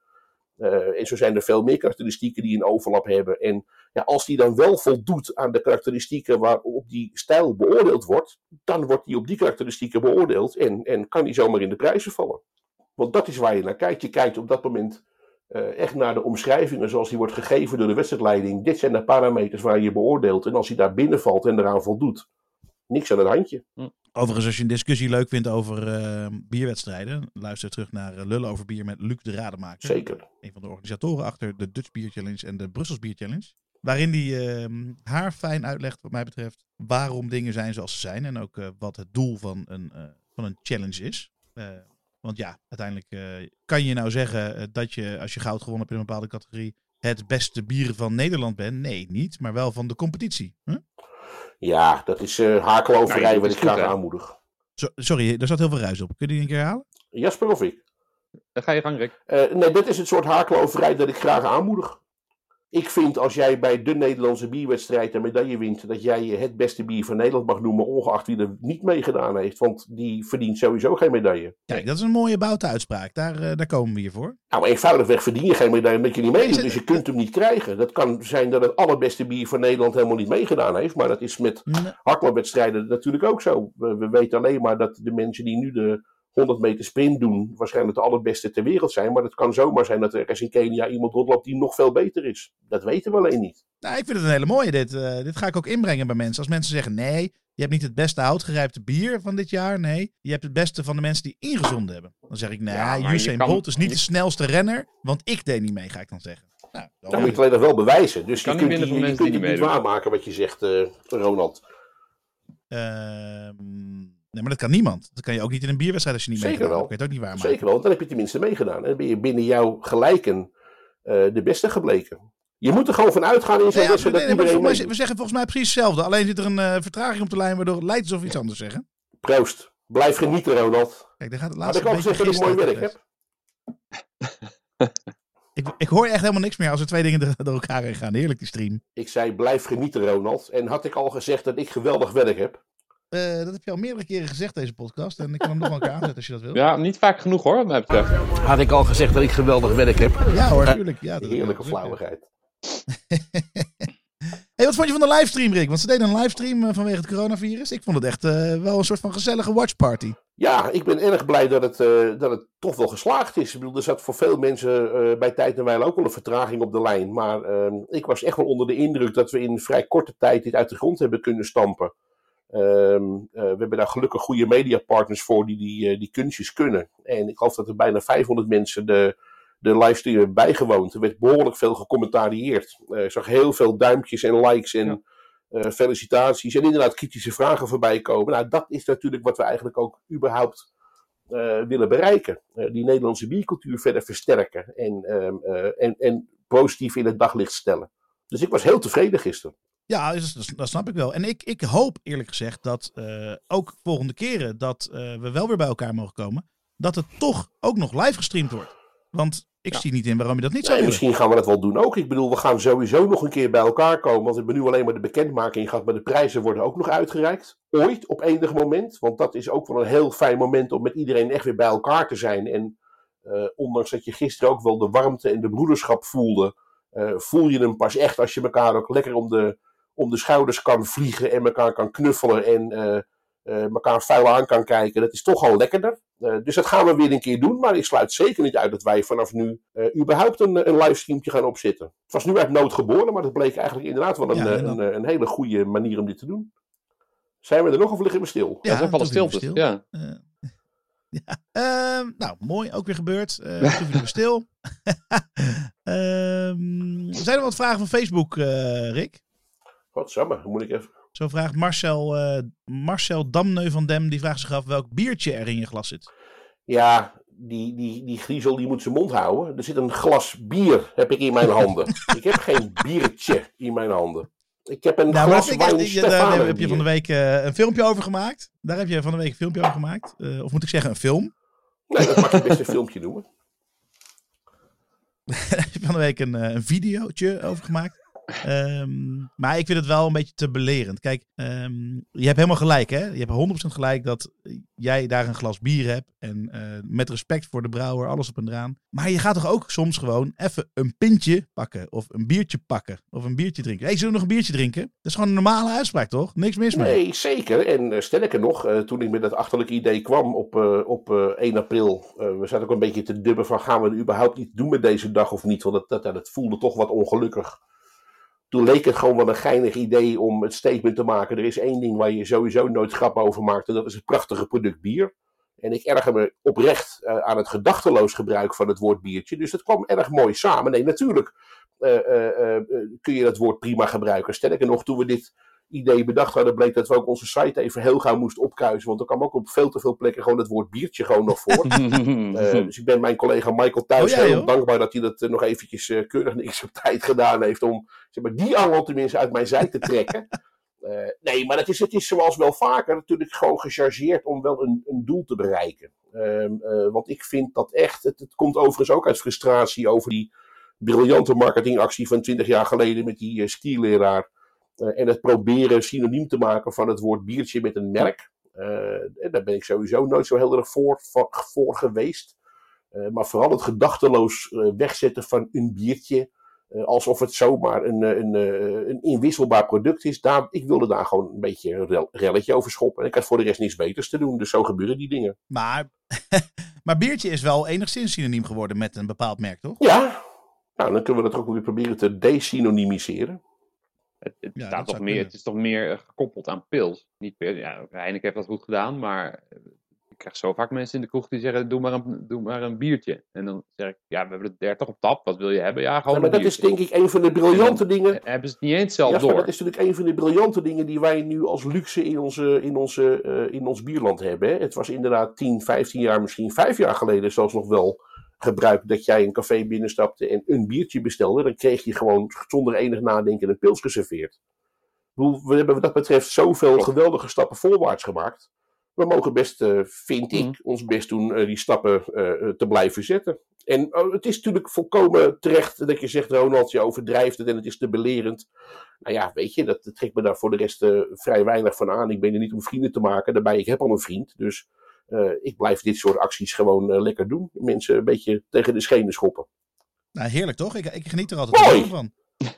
Uh, en zo zijn er veel meer karakteristieken die een overlap hebben. En ja, als die dan wel voldoet aan de karakteristieken waarop die stijl beoordeeld wordt, dan wordt die op die karakteristieken beoordeeld en, en kan die zomaar in de prijzen vallen. Want dat is waar je naar kijkt. Je kijkt op dat moment uh, echt naar de omschrijvingen zoals die wordt gegeven door de wedstrijdleiding. Dit zijn de parameters waar je beoordeelt. En als hij daar binnenvalt en eraan voldoet, niks aan het handje. Hm. Overigens, als je een discussie leuk vindt over uh, bierwedstrijden, luister terug naar uh, Lullen over bier met Luc de Rademaker. Zeker. Een van de organisatoren achter de Dutch Beer Challenge en de Brussels Beer Challenge. Waarin hij uh, haar fijn uitlegt, wat mij betreft, waarom dingen zijn zoals ze zijn. En ook eh, wat het doel van een, van een challenge is. want ja, uiteindelijk kan je nou zeggen dat je, als je goud gewonnen hebt in een bepaalde categorie, het beste bier van Nederland bent. Nee, niet, maar wel van de competitie. Huh? Ja, dat is uh, wat ik graag aanmoedig. sorry, er zat heel veel ruis op. Kun je die een keer halen? Jasper of ik? Dan ga je gang, Rick. Uh, nee, dit is het soort hakeloverij dat ik graag aanmoedig ik vind als jij bij de Nederlandse bierwedstrijd een medaille wint, dat jij je het beste bier van Nederland mag noemen, ongeacht wie er niet meegedaan heeft. Want die verdient sowieso geen medaille. Kijk, dat is een mooie boute uitspraak. Daar, uh, daar komen we hier voor. Nou, eenvoudigweg verdien je geen medaille omdat je niet meedoet. Dus je kunt hem niet krijgen. Dat kan zijn dat het allerbeste bier van Nederland helemaal niet meegedaan heeft. Maar dat is met nee. natuurlijk ook zo. We, we weten alleen maar dat de mensen die nu de 100 meter sprint doen, waarschijnlijk de allerbeste ter wereld zijn. Maar het kan zomaar zijn dat er ergens in Kenia iemand rondloopt die nog veel beter is. Dat weten we alleen niet. Nou, ik vind het een hele mooie. Dit, uh, dit ga ik ook inbrengen bij mensen. Als mensen zeggen: nee, je hebt niet het beste houtgerijpte bier van dit jaar. Nee, je hebt het beste van de mensen die ingezonden hebben. Dan zeg ik: nee, ja, Usain Bolt is niet de snelste renner, want ik deed niet mee, ga ik dan zeggen. Nou, dan, moet je het alleen nog wel bewijzen. Dus je kunt, die, je kunt niet waarmaken wat je zegt, uh, Ronald. Ehm Nee, maar dat kan niemand. Dat kan je ook niet in een bierwedstrijd als je niet Zeker meegedaan wel. Kan je het ook niet waarmaken. Zeker wel, dan heb je tenminste meegedaan. En dan ben je binnen jouw gelijken uh, de beste gebleken. Je moet er gewoon van uitgaan in zo'n ja, wedstrijd nee, dat We zeggen volgens mij precies hetzelfde. Alleen zit er een uh, vertraging op de lijn waardoor het lijkt alsof iets anders zeggen. Proost. Blijf genieten, Ronald. Kijk, daar gaat het laatste Maar ik ook zeggen dat ik mooi werk heb. ik, ik hoor echt helemaal niks meer als er twee dingen door elkaar heen gaan. Heerlijk die stream. Ik zei blijf genieten, Ronald. En had ik al gezegd dat ik geweldig werk heb? Uh, dat heb je al meerdere keren gezegd, deze podcast. En ik kan hem nog wel een keer aanzetten als je dat wil. Ja, niet vaak genoeg hoor, wat mij betreft. Had ik al gezegd dat ik geweldig werk heb. Ja hoor, natuurlijk. Ja, Heerlijke flauwigheid. hey, wat vond je van de livestream, Rick? Want ze deden een livestream uh, vanwege het coronavirus. Ik vond het echt uh, wel een soort van gezellige watchparty. Ja, ik ben erg blij dat het, dat het toch wel geslaagd is. Ik bedoel, er zat voor veel mensen bij tijd en wijle ook wel een vertraging op de lijn. Maar ehm, ik was echt wel onder de indruk dat we in vrij korte tijd dit uit de grond hebben kunnen stampen. Um, uh, we hebben daar gelukkig goede mediapartners voor die die, uh, die kunstjes kunnen. En ik geloof dat er bijna 500 mensen de, de livestream hebben bijgewoond. Er werd behoorlijk veel gecommentarieerd. Eh, ik zag heel veel duimpjes en likes en eh, felicitaties. En inderdaad kritische vragen voorbij komen. Nou, dat is natuurlijk wat we eigenlijk ook überhaupt eh, willen bereiken. Eh, die Nederlandse biercultuur verder versterken. En, ehm, eh, en, en positief in het daglicht stellen. Dus ik was heel tevreden gisteren. Ja, dat snap ik wel. En ik, ik hoop eerlijk gezegd dat eh, ook volgende keren dat eh, we wel weer bij elkaar mogen komen, dat het toch ook nog live gestreamd wordt. Want ik Ja. zie niet in waarom je dat niet zou willen. misschien gaan we dat wel doen ook. Ik bedoel, we gaan sowieso nog een keer bij elkaar komen. Want we hebben nu alleen maar de bekendmaking gehad. Maar de prijzen worden ook nog uitgereikt. Ooit, op enig moment. Want dat is ook wel een heel fijn moment om met iedereen echt weer bij elkaar te zijn. En eh, ondanks dat je gisteren ook wel de warmte en de broederschap voelde. voel je hem pas echt als je elkaar ook lekker om de, om de schouders kan vliegen. En elkaar kan knuffelen. En eh, eh, elkaar vuil aan kan kijken. Dat is toch al lekkerder. Eh, dus dat gaan we weer een keer doen. Maar ik sluit zeker niet uit dat wij vanaf nu eh, überhaupt een, een livestreamtje gaan opzetten. Het was nu uit nood geboren, maar dat bleek eigenlijk inderdaad wel een, Ja, en dan- een, een hele goede manier om dit te doen. Zijn we er nog of liggen we stil? Ja, zo vallen stiltes. stil. Ja. Ja. Ehm, nou, mooi. Ook weer gebeurd. Eh toen we stil. Ehm, zijn er wat vragen van Facebook, eh, Rick? Godsamme, hoe moet ik even... Zo vraagt Marcel, eh, Marcel Damneu van Dem, die vraagt zich af welk biertje er in je glas zit. Ja, die, die, die griezel die moet zijn mond houden. Er zit een glas bier heb ik in mijn handen. ik heb geen biertje in mijn handen. Ik heb een Nou, glas wijn daar heb je van de week eh, een filmpje over gemaakt. Daar heb je van de week een filmpje over gemaakt. Eh, of moet ik zeggen, een film. Nee, dat mag je best een filmpje noemen. Daar heb je van de week een, een videootje over gemaakt. Ehm, maar ik vind het wel een beetje te belerend. Kijk, ehm, je hebt helemaal gelijk, hè? Je hebt 100% gelijk dat jij daar een glas bier hebt. En eh, met respect voor de brouwer, alles op en eraan. Maar je gaat toch ook soms gewoon even een pintje pakken. Of een biertje pakken. Of een biertje drinken. hey, zullen we nog een biertje drinken? Dat is gewoon een normale uitspraak, toch? Niks mis mee. Nee, zeker. En eh, sterker nog, eh, toen ik met dat achterlijke idee kwam op, op eh, 1 april, we zaten ook een beetje te dubben van gaan we het überhaupt niet doen met deze dag of niet, want dat, dat, dat voelde toch wat ongelukkig. Toen leek het gewoon wel een geinig idee om het statement te maken. Er is één ding waar je sowieso nooit grap over maakt en dat is het prachtige product bier. En ik erger me oprecht eh, aan het gedachteloos gebruik van het woord biertje. Dus dat kwam erg mooi samen. Nee, natuurlijk eh, eh, kun je dat woord prima gebruiken. Sterker nog, toen we dit idee bedacht hadden, bleek dat we ook onze site even heel gauw moesten opkuisen. Want er kwam ook op veel te veel plekken gewoon het woord biertje gewoon nog voor. Eh, dus ik ben mijn collega Michael thuis Oh, ja, heel joh. dankbaar dat hij dat eh, nog eventjes eh, keurig niks op tijd gedaan heeft om zeg maar, die angel tenminste uit mijn zij te trekken. Eh, nee, maar het is, het is zoals wel vaker natuurlijk gewoon gechargeerd om wel een, een doel te bereiken. Ehm, eh, want ik vind dat echt, het, het komt overigens ook uit frustratie over die briljante marketingactie van 20 jaar geleden met die eh, skileraar. Eh, en het proberen synoniem te maken van het woord biertje met een merk. Eh, en daar ben ik sowieso nooit zo heel erg voor, voor, geweest. Eh, maar vooral het gedachteloos wegzetten van een biertje. alsof het zomaar een, een, een inwisselbaar product is. Daar, ik wilde daar gewoon een beetje een rel- relletje over schoppen. En ik had voor de rest niets beters te doen. Dus zo gebeuren die dingen. Maar, maar biertje is wel enigszins synoniem geworden met een bepaald merk, toch? Ja, nou, dan kunnen we dat ook weer proberen te desynonymiseren. Het, het, Ja, staat toch meer, kunnen. het is toch meer eh, gekoppeld aan pils. Niet per, ja, Heineken heeft dat goed gedaan, maar eh, ik krijg zo vaak mensen in de kroeg die zeggen: doe maar een, doe maar een biertje. En dan zeg ik: ja, we hebben er 30 op tap, wat wil je hebben? Ja, gewoon Ja, maar een dat is denk ik een van de briljante dingen. Hebben ze het niet eens zelf Ja, maar door. dat is natuurlijk een van de briljante dingen die wij nu als luxe in, onze, in, onze, eh, in ons bierland hebben. Hè. Het was inderdaad 10, 15 jaar, misschien 5 jaar geleden zelfs nog wel gebruikt dat jij een café binnenstapte en een biertje bestelde. Dan kreeg je gewoon zonder enig nadenken een pils geserveerd. We hebben wat dat betreft zoveel geweldige stappen voorwaarts gemaakt. We mogen best, eh, vind ik, Mhm. ons best doen eh, die stappen eh, te blijven zetten. En oh, het is natuurlijk volkomen terecht dat je zegt, Ronald, je overdrijft het en het is te belerend. Nou ja, weet je, dat, dat trekt me daar voor de rest vrij weinig van aan. Ik ben er niet om vrienden te maken, daarbij ik heb al een vriend. Dus ik blijf dit soort acties gewoon eh, lekker doen. Mensen een beetje tegen de schenen schoppen. Nou, heerlijk toch? Ik, ik geniet er altijd Mooi. van.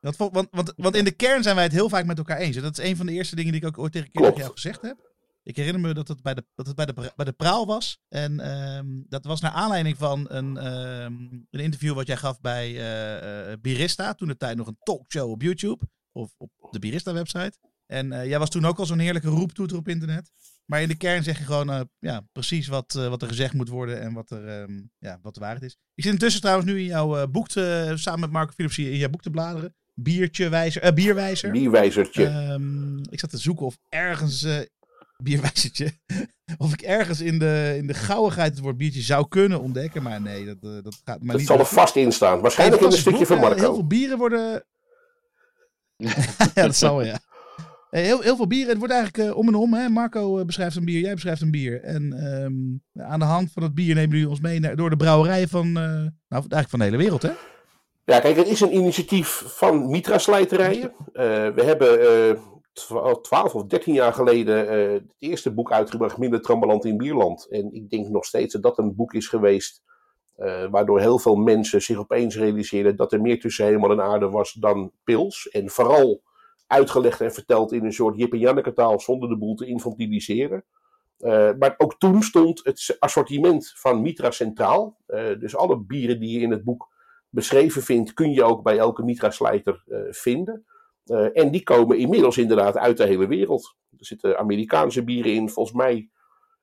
Want, vol- want, want, want in de kern zijn wij het heel vaak met elkaar eens. En dat is een van de eerste dingen die ik ook ooit tegen, tegen jou gezegd heb. Ik herinner me dat het bij de, dat het bij de, bij de praal was. En ehm, dat was naar aanleiding van een, ehm, een interview wat jij gaf bij eh, eh, Birista. Toen de tijd nog een talkshow op YouTube. Of op de Birista website. En eh, jij was toen ook al zo'n heerlijke roeptoeter op internet. Maar in de kern zeg je gewoon eh, ja, precies wat, eh, wat er gezegd moet worden en wat, er, ehm, ja, wat de waarheid is. Ik zit intussen trouwens nu in jouw eh, boek, te, samen met Marco Philips, in jouw boek te bladeren. Biertje wijzer, eh, bierwijzer. Bierwijzertje. Ehm, ik zat te zoeken of ergens, eh bierwijzertje, of ik ergens in de, in de gauwigheid het woord biertje zou kunnen ontdekken. Maar nee, dat, eh, dat gaat maar dat niet. zal er vast in staan. Waarschijnlijk in een stukje van boek, Heel Marco. veel bieren worden... ja, dat zal wel, ja. Eh, Heel, heel veel bieren. Het wordt eigenlijk eh, om en om. Hè? Marco eh, beschrijft een bier, jij beschrijft een bier. En ehm, aan de hand van het bier nemen jullie ons mee naar, door de brouwerijen van, nou, eigenlijk van de hele wereld, hè? Ja, kijk, het is een initiatief van Mitra Slijterijen. Eh, we hebben eh, twa- 12 of 13 jaar geleden het eerste boek uitgebracht, Minder Trambeland in Bierland. En ik denk nog steeds dat dat een boek is geweest waardoor heel veel mensen zich opeens realiseerden dat er meer tussen hemel en aarde was dan pils. En vooral uitgelegd en verteld in een soort Jip en Janneke taal zonder de boel te infantiliseren. Eh, maar ook toen stond het assortiment van Mitra centraal. Eh, dus alle bieren die je in het boek beschreven vindt, kun je ook bij elke Mitra-slijter eh, vinden. En die komen inmiddels inderdaad uit de hele wereld. Er zitten Amerikaanse bieren in, volgens mij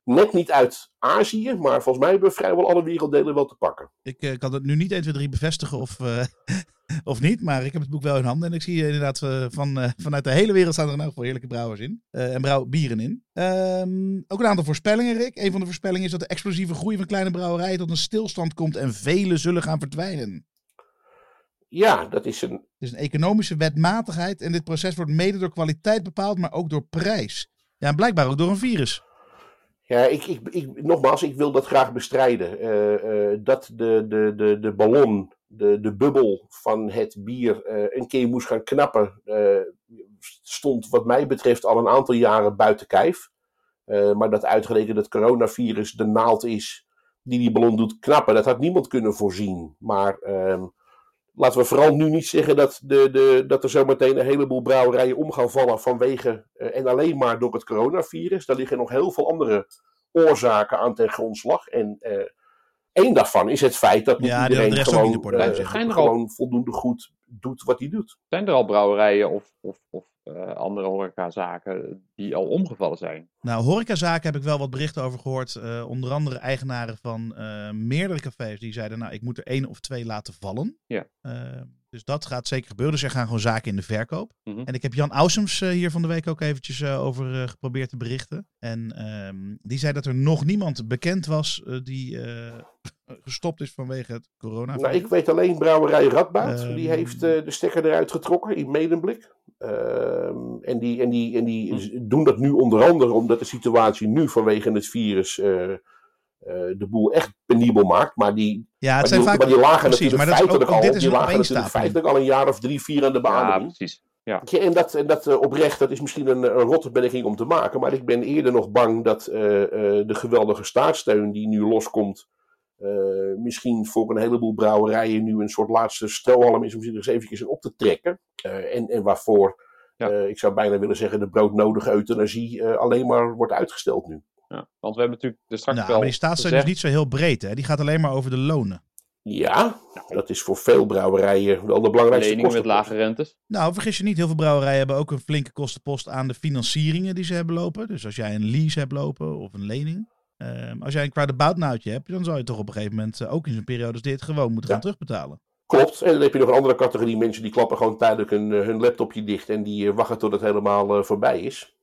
net niet uit Azië, maar volgens mij hebben we vrijwel alle werelddelen wel te pakken. Ik kan het nu niet 1, 2, 3 bevestigen of, of niet, maar ik heb het boek wel in handen. En ik zie eh, inderdaad eh, van, eh, vanuit de hele wereld staan er elk geval heerlijke brouwers in. eh, en brouw bieren in. Ehm, ook een aantal voorspellingen, Rick. Een van de voorspellingen is dat de explosieve groei van kleine brouwerijen tot een stilstand komt en vele zullen gaan verdwijnen. Ja, dat is een. Het is een economische wetmatigheid en dit proces wordt mede door kwaliteit bepaald, maar ook door prijs. Ja, en blijkbaar ook door een virus. Ja, ik, ik, ik, nogmaals, ik wil dat graag bestrijden. Eh, eh, dat de, de, de, de ballon, de, de bubbel van het bier eh, een keer moest gaan knappen, eh, stond wat mij betreft al een aantal jaren buiten kijf. Eh, maar dat uitgerekend het coronavirus de naald is die die ballon doet knappen, dat had niemand kunnen voorzien. Maar ehm, laten we vooral nu niet zeggen dat, de, de, dat er zometeen een heleboel brouwerijen om gaan vallen vanwege en alleen maar door het coronavirus. Daar liggen nog heel veel andere oorzaken aan ten grondslag. En één daarvan is het feit dat niet Ja, die had de iedereen gewoon. Zijn er al- gewoon voldoende goed doet wat hij doet. Zijn er al brouwerijen of, of, of eh, andere horecazaken die al omgevallen zijn? Nou, horecazaken heb ik wel wat berichten over gehoord. Eh, onder andere eigenaren van eh, meerdere cafés die zeiden, nou, ik moet er één of twee laten vallen. Ja. Dus dat gaat zeker gebeuren. Dus er gaan gewoon zaken in de verkoop. Mhm. En ik heb Jan Ausums eh, hier van de week ook eventjes eh, over eh, geprobeerd te berichten. En ehm, die zei dat er nog niemand bekend was die gestopt is vanwege het coronavirus. Nou, ik weet alleen brouwerij Radboud. Ehm. die heeft eh, de stekker eruit getrokken in Medemblik. Ehm, en die, en die, en die Hm. doen dat nu onder andere omdat de situatie nu vanwege het virus de boel echt penibel maakt. Maar die, ja, het maar zijn die, vaak... maar die lagen precies, natuurlijk feitelijk ook al, dit is die een lagen natuurlijk feitelijk al een jaar of drie, vier aan de Ja, beademing. precies. Ja. Ja, en dat, en dat eh, oprecht, dat is misschien een, een rotte om te maken. Maar ik ben eerder nog bang dat eh, eh, de geweldige staatssteun die nu loskomt. eh, misschien voor een heleboel brouwerijen nu een soort laatste strohalm is om zich er eens eventjes in op te trekken. Eh, en, en waarvoor, Ja. eh, ik zou bijna willen zeggen, de broodnodige euthanasie eh, alleen maar wordt uitgesteld nu. Ja. Want we hebben natuurlijk er straks Nou, wel maar die staatssteun is niet zo heel breed. Hè? Die gaat alleen maar over de lonen. Ja, dat is voor veel brouwerijen wel de belangrijkste leningen met lage rentes. Nou, vergis je niet, heel veel brouwerijen hebben ook een flinke kostenpost aan de financieringen die ze hebben lopen. Dus als jij een lease hebt lopen of een lening. ehm, als jij een kwade hebt, dan zou je toch op een gegeven moment eh, ook in zo'n periode als dit gewoon moeten gaan terugbetalen. Klopt. En dan heb je nog een andere categorie mensen die klappen gewoon tijdelijk hun, eh, hun laptopje dicht en die eh, wachten tot het helemaal eh, voorbij is.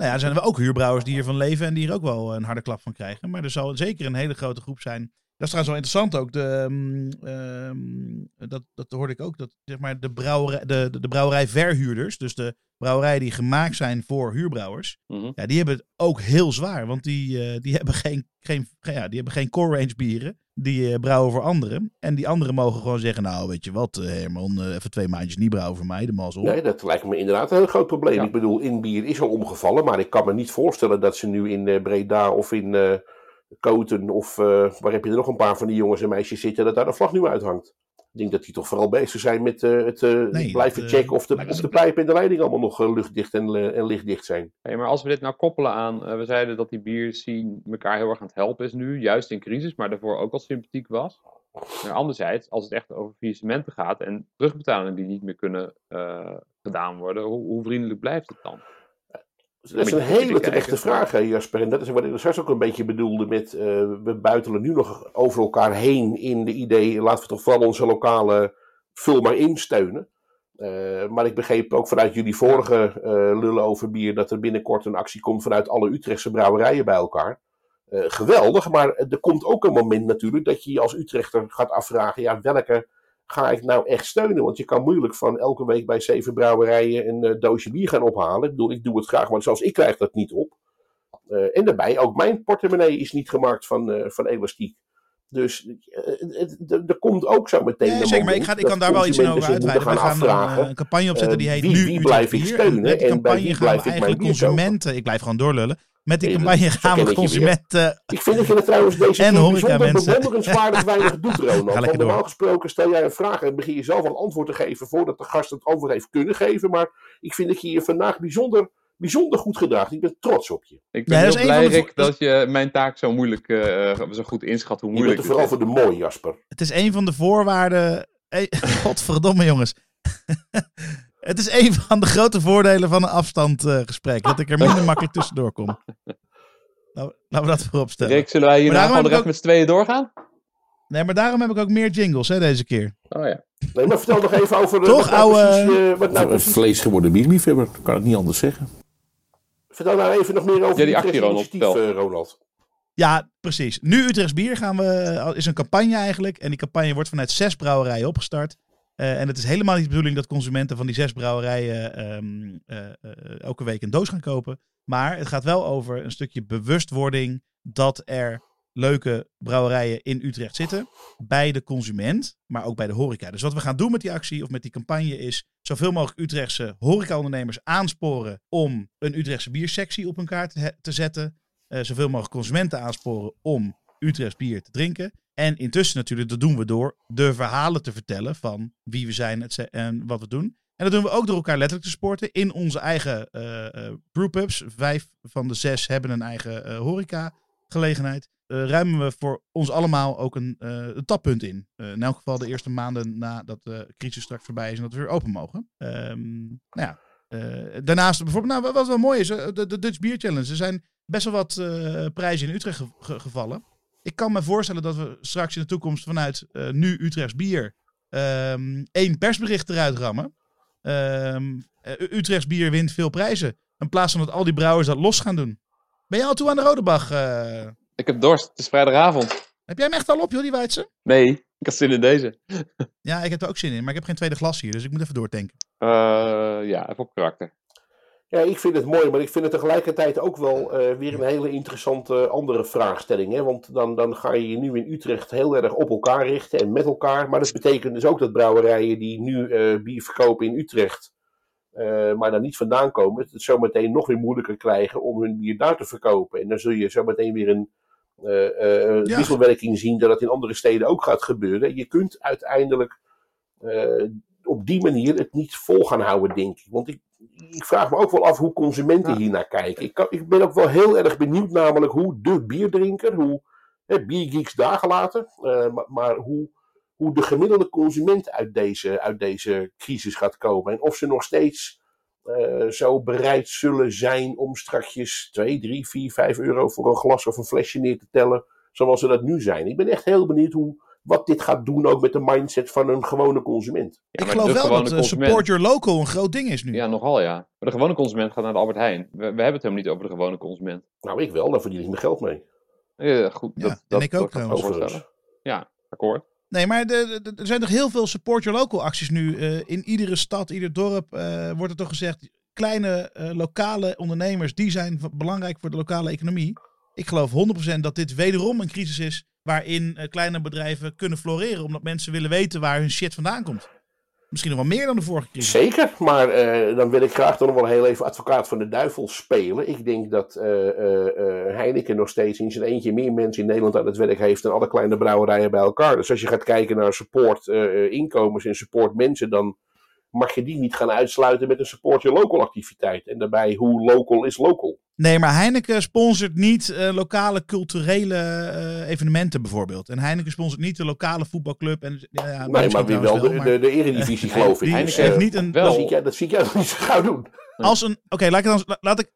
Nou ja, er zijn er ook huurbrouwers die hiervan leven en die er ook wel een harde klap van krijgen. Maar er zal zeker een hele grote groep zijn. Dat is trouwens wel interessant ook. De, ehm, ehm, dat, dat hoorde ik ook. Dat zeg maar de, brouwerij, de, de, de brouwerijverhuurders, dus de brouwerijen die gemaakt zijn voor huurbrouwers. Mhm. Ja, die hebben het ook heel zwaar. Want die, eh, die, hebben, geen, geen, ja, die hebben geen core range bieren. Die eh, brouwen voor anderen. En die anderen mogen gewoon zeggen, nou weet je wat eh, Herman, even twee maandjes niet brouwen voor mij, de mazzel. Nee, dat lijkt me inderdaad een heel groot probleem. Ja. Ik bedoel, Inbier is al omgevallen, maar ik kan me niet voorstellen dat ze nu in Breda of in Koten of eh, waar heb je er nog een paar van die jongens en meisjes zitten, dat daar de vlag nu uithangt. Ik denk dat die toch vooral bezig zijn met eh, het eh, Nee, blijven dat, checken of de, of de pijpen en de leiding allemaal nog luchtdicht en, en lichtdicht zijn. Hey, maar als we dit nou koppelen aan, we zeiden dat die bierscene elkaar heel erg aan het helpen is nu, juist in crisis, maar daarvoor ook al sympathiek was. Maar anderzijds, als het echt over faillissementen gaat en terugbetalingen die niet meer kunnen eh, gedaan worden, hoe, hoe vriendelijk blijft het dan? Dat is een hele terechte vraag, Jasper. En dat is wat ik straks ook een beetje bedoelde met... Uh, we buitelen nu nog over elkaar heen in de idee... laten we toch vooral onze lokale vul maar insteunen. Uh, maar ik begreep ook vanuit jullie vorige uh, lullen over bier... dat er binnenkort een actie komt vanuit alle Utrechtse brouwerijen bij elkaar. geweldig, maar er komt ook een moment natuurlijk... dat je je als Utrechter gaat afvragen... ja, welke ga ik nou echt steunen? Want je kan moeilijk van elke week bij zeven brouwerijen een uh, doosje bier gaan ophalen. Ik bedoel, ik doe het graag, maar zelfs ik krijg dat niet op. Uh, en daarbij, ook mijn portemonnee is niet gemaakt van, uh, van elastiek. Dus er komt ook zo meteen. Ja, zeker, maar ik, ga, ik kan daar wel iets over uitweiden. We gaan afvragen, een campagne opzetten die heet wie, Nu wie blijf ik steunen en, en bij wie blijf ik mijn consumenten. Ik blijf gewoon doorlullen. Met die campagne gaan we consumenten. Ik vind dat je het trouwens deze en bijzonder bewonderenswaardig weinig doet, Ronald. Want normaal gesproken stel jij een vraag en begin je zelf een antwoord te geven voordat de gast het antwoord heeft kunnen geven. Maar ik vind dat je je vandaag bijzonder, bijzonder goed gedraagt. Ik ben trots op je. Ik ben ja, heel blij, Rick, dat je mijn taak zo moeilijk, uh, zo goed inschat hoe moeilijk het is. vooral voor de mooi, Jasper. Het is een van de voorwaarden... Hey, godverdomme jongens. Het is een van de grote voordelen van een afstandgesprek. dat ik er minder makkelijk tussendoor kom. Nou, laten we dat voorop stellen. Rick, zullen wij hierna gewoon even met z'n tweeën doorgaan? Nee, maar daarom heb ik ook meer jingles hè, deze keer. Oh ja. Nee, maar vertel nog even over... Toch, ouwe... Nou wat nou een vlees geworden. Kan ik niet anders zeggen. Vertel nou even nog meer over ja, die actie, Ronald. Uh, Ronald. Ja, precies. Nu Utrechts Bier gaan we, is een campagne eigenlijk. En die campagne wordt vanuit zes brouwerijen opgestart. Uh, en het is helemaal niet de bedoeling dat consumenten van die zes brouwerijen um, uh, uh, elke week een doos gaan kopen. Maar het gaat wel over een stukje bewustwording dat er leuke brouwerijen in Utrecht zitten. Bij de consument, maar ook bij de horeca. Dus wat we gaan doen met die actie of met die campagne is zoveel mogelijk Utrechtse horecaondernemers aansporen om een Utrechtse biersectie op hun kaart te, te zetten. zoveel mogelijk consumenten aansporen om Utrechts bier te drinken. En intussen natuurlijk, dat doen we door de verhalen te vertellen van wie we zijn en wat we doen. En dat doen we ook door elkaar letterlijk te sporten in onze eigen uh, uh, brewpubs. Vijf van de zes hebben een eigen uh, horeca gelegenheid. ruimen we voor ons allemaal ook een, een tappunt in. in elk geval de eerste maanden nadat de crisis straks voorbij is en dat we weer open mogen. Um, nou ja, daarnaast bijvoorbeeld, nou, wat wel mooi is, de, Dutch Beer Challenge. Er zijn best wel wat prijzen in Utrecht ge gevallen. Ik kan me voorstellen dat we straks in de toekomst vanuit uh, nu Utrechts bier um, één persbericht eruit rammen. Um, Utrechts bier wint veel prijzen. In plaats van dat al die brouwers dat los gaan doen. Ben je al toe aan de Rodebach? Uh... Ik heb dorst. Het is vrijdagavond. Heb jij hem echt al op, joh, die Weidse? Nee, ik had zin in deze. ja, ik heb er ook zin in. Maar ik heb geen tweede glas hier, dus ik moet even doordenken. Uh, ja, even op karakter. Ja, ik vind het mooi, maar ik vind het tegelijkertijd ook wel uh, weer een hele interessante andere vraagstelling. Hè? Want dan, dan ga je je nu in Utrecht heel erg op elkaar richten en met elkaar. Maar dat betekent dus ook dat brouwerijen die nu uh, bier verkopen in Utrecht, uh, maar daar niet vandaan komen, het zometeen nog weer moeilijker krijgen om hun bier daar te verkopen. En dan zul je zometeen weer een ja. wisselwerking zien dat het in andere steden ook gaat gebeuren. Je kunt uiteindelijk op die manier het niet vol gaan houden, denk ik. Want ik, ik vraag me ook wel af hoe consumenten hier naar kijken. Ik, kan, ik, ben ook wel heel erg benieuwd namelijk hoe de bierdrinker, hoe hè, biergeeks daar gelaten, uh, maar, maar, hoe, hoe de gemiddelde consument uit deze, uit deze crisis gaat komen. En of ze nog steeds uh, zo bereid zullen zijn om strakjes 2, 3, 4, 5 euro voor een glas of een flesje neer te tellen, zoals ze dat nu zijn. Ik ben echt heel benieuwd hoe wat dit gaat doen ook met de mindset van een gewone consument. Ja, ik geloof wel dat consument... support your local een groot ding is nu. Ja, nogal ja. Maar de gewone consument gaat naar de Albert Heijn. We, we hebben het helemaal niet over de gewone consument. Nou, ik wel. Daar verdien ik mijn geld mee. Ja, goed. Ja, dat, en dat, ik ook trouwens. Ja, akkoord. Nee, maar de, de, er zijn toch heel veel support your local acties nu. Uh, in iedere stad, ieder dorp uh, wordt er toch gezegd... kleine uh, lokale ondernemers, die zijn belangrijk voor de lokale economie. Ik geloof 100% dat dit wederom een crisis is waarin uh, kleine bedrijven kunnen floreren. Omdat mensen willen weten waar hun shit vandaan komt. Misschien nog wel meer dan de vorige crisis. Zeker, maar uh, dan wil ik graag toch nog wel heel even advocaat van de duivel spelen. Ik denk dat uh, Heineken nog steeds in zijn eentje meer mensen in Nederland aan het werk heeft dan alle kleine brouwerijen bij elkaar. Dus als je gaat kijken naar support inkomens en support mensen, dan mag je die niet gaan uitsluiten met een support your local activiteit. En daarbij, hoe local is local? Nee, maar Heineken sponsort niet uh, lokale culturele uh, evenementen bijvoorbeeld. En Heineken sponsort niet de lokale voetbalclub. En, ja, nee, maar wie wel, de, de, de eredivisie geloof ik. Heineken heeft niet een... Wel. Dat zie ik, dat zie ik niet zo gauw doen. Als een... Oké, okay, laat, ik dan, laat ik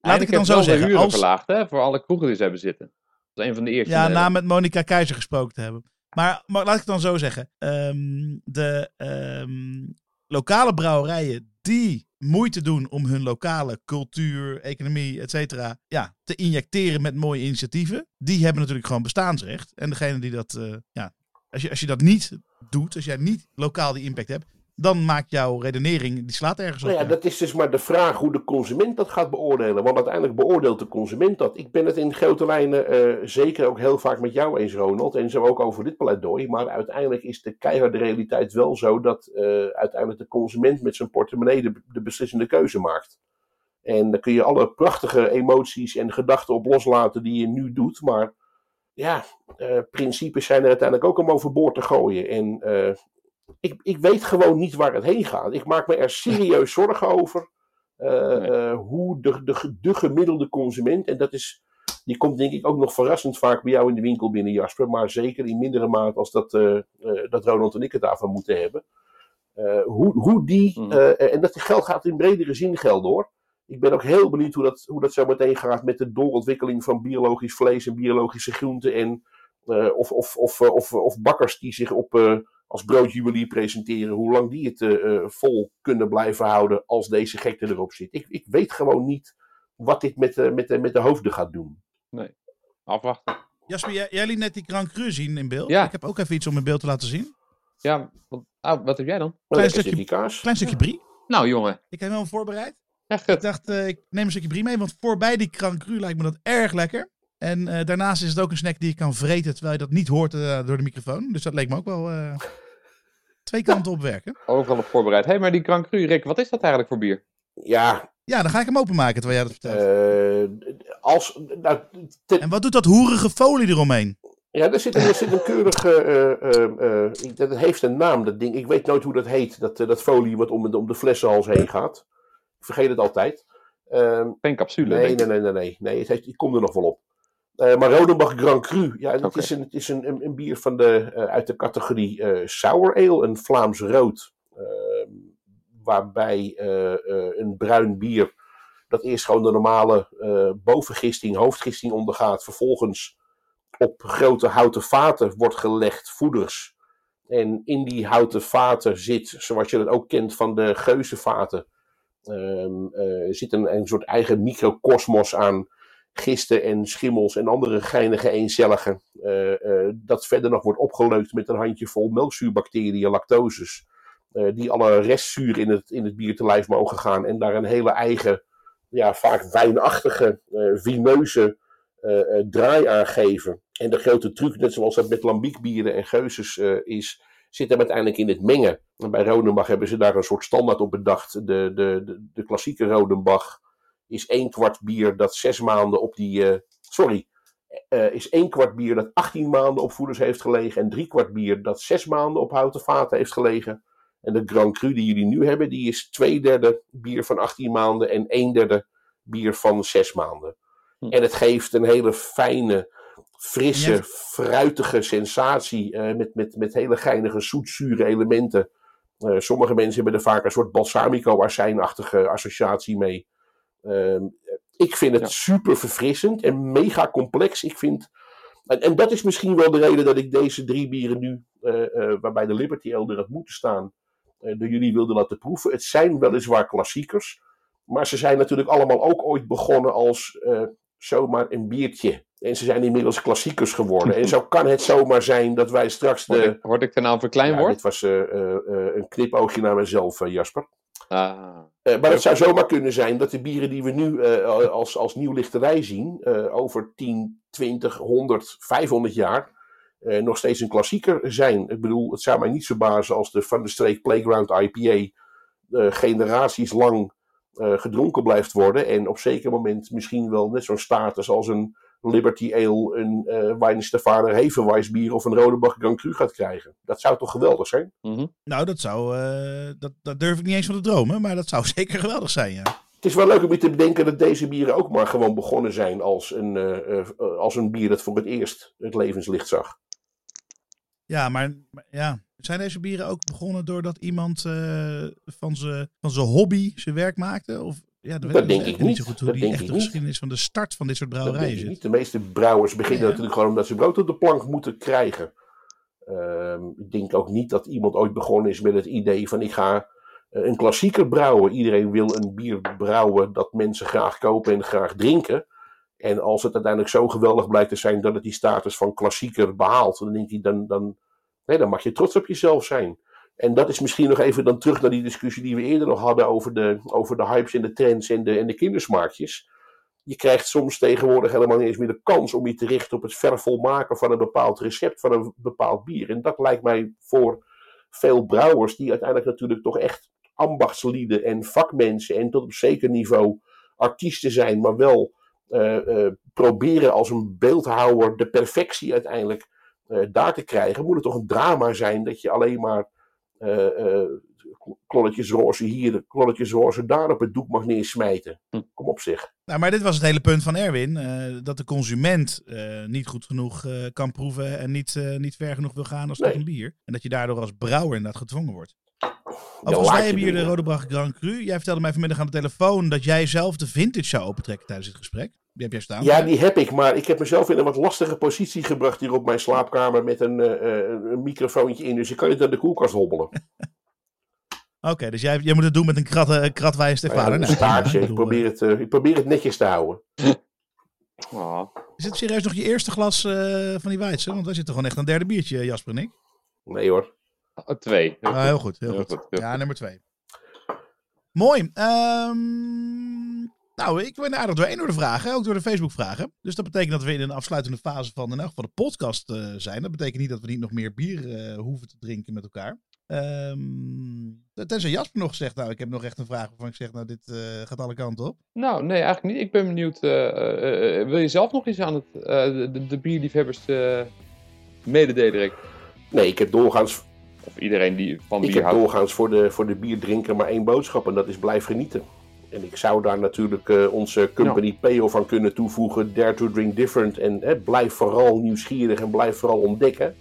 laat ik het dan zo de zeggen. huren Als, verlaagd hè, voor alle kroegen die ze hebben zitten. Dat is een van de eerste. ja, na Nederland. met Monica Keizer gesproken te hebben. Maar, maar laat ik het dan zo zeggen. Ehm, de ehm, lokale brouwerijen die moeite doen om hun lokale cultuur, economie, et cetera, ja, te injecteren met mooie initiatieven, die hebben natuurlijk gewoon bestaansrecht. En degene die dat, eh, ja, als je, als je dat niet doet, als jij niet lokaal die impact hebt, dan maakt jouw redenering, die slaat ergens op. Nou ja, dat is dus maar de vraag hoe de consument dat gaat beoordelen. Want uiteindelijk beoordeelt de consument dat. Ik ben het in grote lijnen eh, zeker ook heel vaak met jou eens, Ronald. En zo ook over dit pleidooi. Maar uiteindelijk is de keiharde realiteit wel zo dat eh, uiteindelijk de consument met zijn portemonnee de, de beslissende keuze maakt. En daar kun je alle prachtige emoties en gedachten op loslaten die je nu doet. Maar ja, eh, principes zijn er uiteindelijk ook om overboord te gooien. En ik, ik weet gewoon niet waar het heen gaat. Ik maak me er serieus zorgen over. eh, hoe de, de, de gemiddelde consument, en dat is, die komt denk ik ook nog verrassend vaak bij jou in de winkel binnen, Jasper. Maar zeker in mindere mate als dat, eh, dat Ronald en ik het daarvan moeten hebben. Hoe, hoe die, Mhm. en dat geld gaat in bredere zin gelden hoor. Ik ben ook heel benieuwd hoe dat, hoe dat zo meteen gaat met de doorontwikkeling van biologisch vlees en biologische groenten. En, of, of, of, eh, of, of bakkers die zich op, eh, als broodjuwelier presenteren. Hoe lang die het eh, eh, vol kunnen blijven houden als deze gekte erop zit. Ik, ik weet gewoon niet wat dit met, de met, de met de hoofden gaat doen. Afwachten. Jasper, jij, jij liet net die Grand Cru zien in beeld. Ja. Ik heb ook even iets om in beeld te laten zien. Ja, wat, ah, wat heb jij dan? Maar Klein stukje- zit die kaas. Klein stukje brie. Nou, jongen. Ik heb hem voorbereid. Echt Ik dacht, eh, ik neem een stukje brie mee, want voorbij die Grand Cru lijkt me dat erg lekker. En eh, daarnaast is het ook een snack die je kan vreten terwijl je dat niet hoort eh, door de microfoon. Dus dat leek me ook wel eh, twee kanten op werken. Overal op voorbereid. Hé, hey, maar die Grand Cru, Rick, wat is dat eigenlijk voor bier? Ja, Ja, dan ga ik hem openmaken terwijl jij dat vertelt. eh, als, nou, ten- en wat doet dat hoerige folie eromheen? Ja, er zit een, er zit een keurige. eh, eh, eh, dat heeft een naam, dat ding. Ik weet nooit hoe dat heet. Dat, dat folie wat om, de- om de flessenhals heen gaat. Ik vergeet het altijd. Ehm, Geen capsule. nee, nee, nee, nee, nee. nee het heeft, ik kom er nog wel op. Eh, maar Rodenbach Grand Cru. Ja, het Oké. is, een, het is een, een, een bier van de, eh, uit de categorie eh Sour Ale. Een Vlaams rood. Ehm, waarbij een bruin bier. Dat eerst gewoon de normale bovengisting, hoofdgisting ondergaat. Vervolgens op grote houten vaten wordt gelegd, voeders. En in die houten vaten zit, zoals je dat ook kent van de geuzenvaten, ehm, eh, zit een, een soort eigen microcosmos aan gisten en schimmels en andere geinige eencelligen. eh, eh, dat verder nog wordt opgeleukt met een handjevol melkzuurbacteriën, lactoses. eh, die alle restzuur in het, in het bier te lijf mogen gaan. En daar een hele eigen, ja, vaak wijnachtige, vineuze draai aangeven. En de grote truc, net zoals dat met lambiekbieren en geuzes is, zit hem uiteindelijk in het mengen. En bij Rodenbach hebben ze daar een soort standaard op bedacht. De, de, de, de klassieke Rodenbach is één kwart bier dat zes maanden op die. eh, sorry. eh, is één kwart bier dat 18 maanden op voeders heeft gelegen. En drie kwart bier dat zes maanden op houten vaten heeft gelegen. En de Grand Cru die jullie nu hebben, die is twee derde bier van 18 maanden en een derde bier van zes maanden. Hm. En het geeft een hele fijne, frisse, fruitige sensatie. eh, met, met, met hele geinige zoetzure elementen. Sommige mensen hebben er vaak een soort balsamico-azijnachtige associatie mee. Ehm, ik vind het Ja. super verfrissend en mega complex. Ik vind. En, en dat is misschien wel de reden dat ik deze drie bieren nu, eh, eh, waarbij de Liberty Elder had moeten staan, eh, door jullie wilde laten proeven. Het zijn weliswaar klassiekers, maar ze zijn natuurlijk allemaal ook ooit begonnen als zomaar een biertje. En ze zijn inmiddels klassiekers geworden. en zo kan het zomaar zijn dat wij straks Word, de. ik, word ik er nou voor klein Ja, dit was een knipoogje naar mezelf, Jasper. Ah, Eh, maar het zou zomaar kunnen zijn dat de bieren die we nu eh, als, als nieuwlichterij zien, eh, over 10, 20, 100, 500 jaar, eh, nog steeds een klassieker zijn. Ik bedoel, het zou mij niet verbazen als de Van de Streek Playground IPA eh, generaties lang eh, gedronken blijft worden. En op zeker moment misschien wel net zo'n status als een Liberty Ale, een uh, Weihenstephaner Hefeweiss of een Rodebach Grand Cru gaat krijgen. Dat zou toch geweldig zijn? mhm. Nou, dat zou, eh, dat, dat durf ik niet eens van te dromen, maar dat zou zeker geweldig zijn, ja. Het is wel leuk om je te bedenken dat deze bieren ook maar gewoon begonnen zijn als een, eh, eh, als een bier dat voor het eerst het levenslicht zag. Ja, maar, maar ja. zijn deze bieren ook begonnen doordat iemand eh, van zijn van zijn hobby zijn werk maakte? Of Ja, Dat denk ik niet niet. zo goed hoe Dat die echte ik niet. geschiedenis van de start van dit soort brouwerijen zit. niet. De meeste brouwers beginnen Ja. natuurlijk gewoon omdat ze brood op de plank moeten krijgen. Ehm, ik denk ook niet dat iemand ooit begonnen is met het idee van ik ga eh, een klassieker brouwen. Iedereen wil een bier brouwen dat mensen graag kopen en graag drinken. En als het uiteindelijk zo geweldig blijkt te zijn dat het die status van klassieker behaalt, dan denk ik, dan, dan, nee, dan mag je trots op jezelf zijn. En dat is misschien nog even dan terug naar die discussie die we eerder nog hadden over de, over de hypes en de trends en de, en de kindersmaakjes. Je krijgt soms tegenwoordig helemaal niet eens meer de kans om je te richten op het vervolmaken van een bepaald recept, van een bepaald bier. En dat lijkt mij voor veel brouwers, die uiteindelijk natuurlijk toch echt ambachtslieden en vakmensen en tot op zeker niveau artiesten zijn, maar wel eh, eh, proberen als een beeldhouwer de perfectie uiteindelijk eh, daar te krijgen, moet het toch een drama zijn dat je alleen maar klolletjes roze hier, klolletjes roze daar op het doek mag neersmijten. Hm. Kom op zeg. Nou, maar dit was het hele punt van Erwin. eh, dat de consument eh, niet goed genoeg eh, kan proeven en niet, eh, niet ver genoeg wil gaan als tot Nee. een bier. En dat je daardoor als brouwer inderdaad gedwongen wordt. Overigens, wij je hebben hier de. Rodebrach Grand Cru. Jij vertelde mij vanmiddag aan de telefoon dat jij zelf de vintage zou opentrekken tijdens dit gesprek. Die heb jij staan. Ja, die heb ik, maar ik heb mezelf in een wat lastige positie gebracht hier op mijn slaapkamer met een, eh, eh, een microfoontje in. Dus ik kan niet aan de koelkast hobbelen. Oké, dus jij, jij moet het doen met een krat, uh, kratwij Ja, Stefaner. een Nou, staartje. ik bedoel, probeer, het, eh, ik probeer het netjes te houden. Oh. Is het serieus nog je eerste glas eh, van die Weidse? Want wij zitten gewoon echt aan het derde biertje, Jasper en ik. Nee hoor. Oh, twee. Heel Ah, heel goed, heel, Heel goed. goed, heel ja, goed. nummer twee. Mooi. Ehm, nou, ik ben aardig doorheen door de vragen, ook door de Facebook vragen. Dus dat betekent dat we in een afsluitende fase van in elk geval de podcast eh, zijn. Dat betekent niet dat we niet nog meer bier eh, hoeven te drinken met elkaar. Ehm tenzij Jasper nog zegt, nou, ik heb nog echt een vraag waarvan ik zeg, nou, dit eh, gaat alle kanten op. Nou, nee, eigenlijk niet. Ik ben benieuwd. eh, eh, eh, wil je zelf nog iets aan het, eh, de, de, bierliefhebbers eh mededelen, Rick? Nee, ik heb doorgaans, Of iedereen die van ik bier heb houdt? doorgaans voor, de, voor de bierdrinker maar één boodschap. En dat is blijf genieten. En ik zou daar natuurlijk eh, onze company Peo van kunnen toevoegen. Dare to drink different. En eh, blijf vooral nieuwsgierig en blijf vooral ontdekken.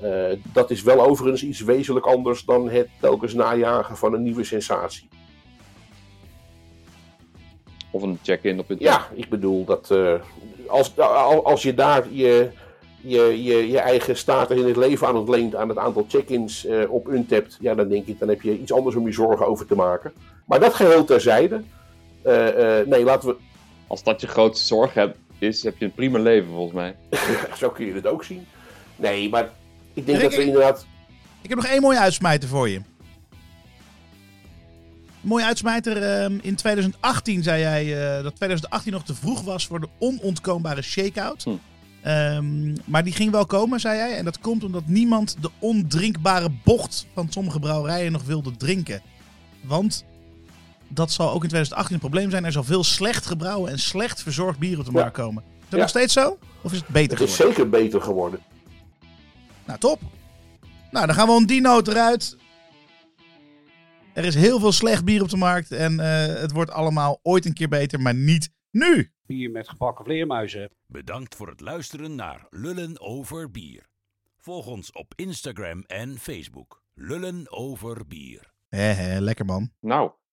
Eh, dat is wel overigens iets wezenlijk anders dan het telkens najagen van een nieuwe sensatie. Of een check-in op het Ja, ik bedoel dat eh, als, al- als je daar je, je, je, je eigen status in het leven aan ontleent aan het aantal check-ins eh, op Untapped, ja, dan denk ik, dan heb je iets anders om je zorgen over te maken. Maar dat geheel terzijde. Eh, eh, nee, laten we. Als dat je grootste zorg hebt, is, heb je een prima leven volgens mij. Zo kun je het ook zien. Nee, maar ik denk Rick, dat we ik- inderdaad. Ik heb nog één mooie uitsmijter voor je. Een mooie uitsmijter. ehm, in 2018 zei jij eh, dat 2018 nog te vroeg was voor de onontkoombare shakeout. Hm. Ehm, maar die ging wel komen, zei jij. En dat komt omdat niemand de ondrinkbare bocht van sommige brouwerijen nog wilde drinken. Want dat zal ook in 2018 een probleem zijn. Er zal veel slecht gebrouwen en slecht verzorgd bier op de Ja. markt komen. Is dat Ja. nog steeds zo? Of is het beter Het is geworden? zeker beter geworden. Nou, top. Nou, dan gaan we om die noot eruit. Er is heel veel slecht bier op de markt. En eh, het wordt allemaal ooit een keer beter, maar niet nu. Bier met gebakken vleermuizen. Bedankt voor het luisteren naar Lullen over Bier. Volg ons op Instagram en Facebook. Lullen over Bier. Hé, hé, lekker man. Nou,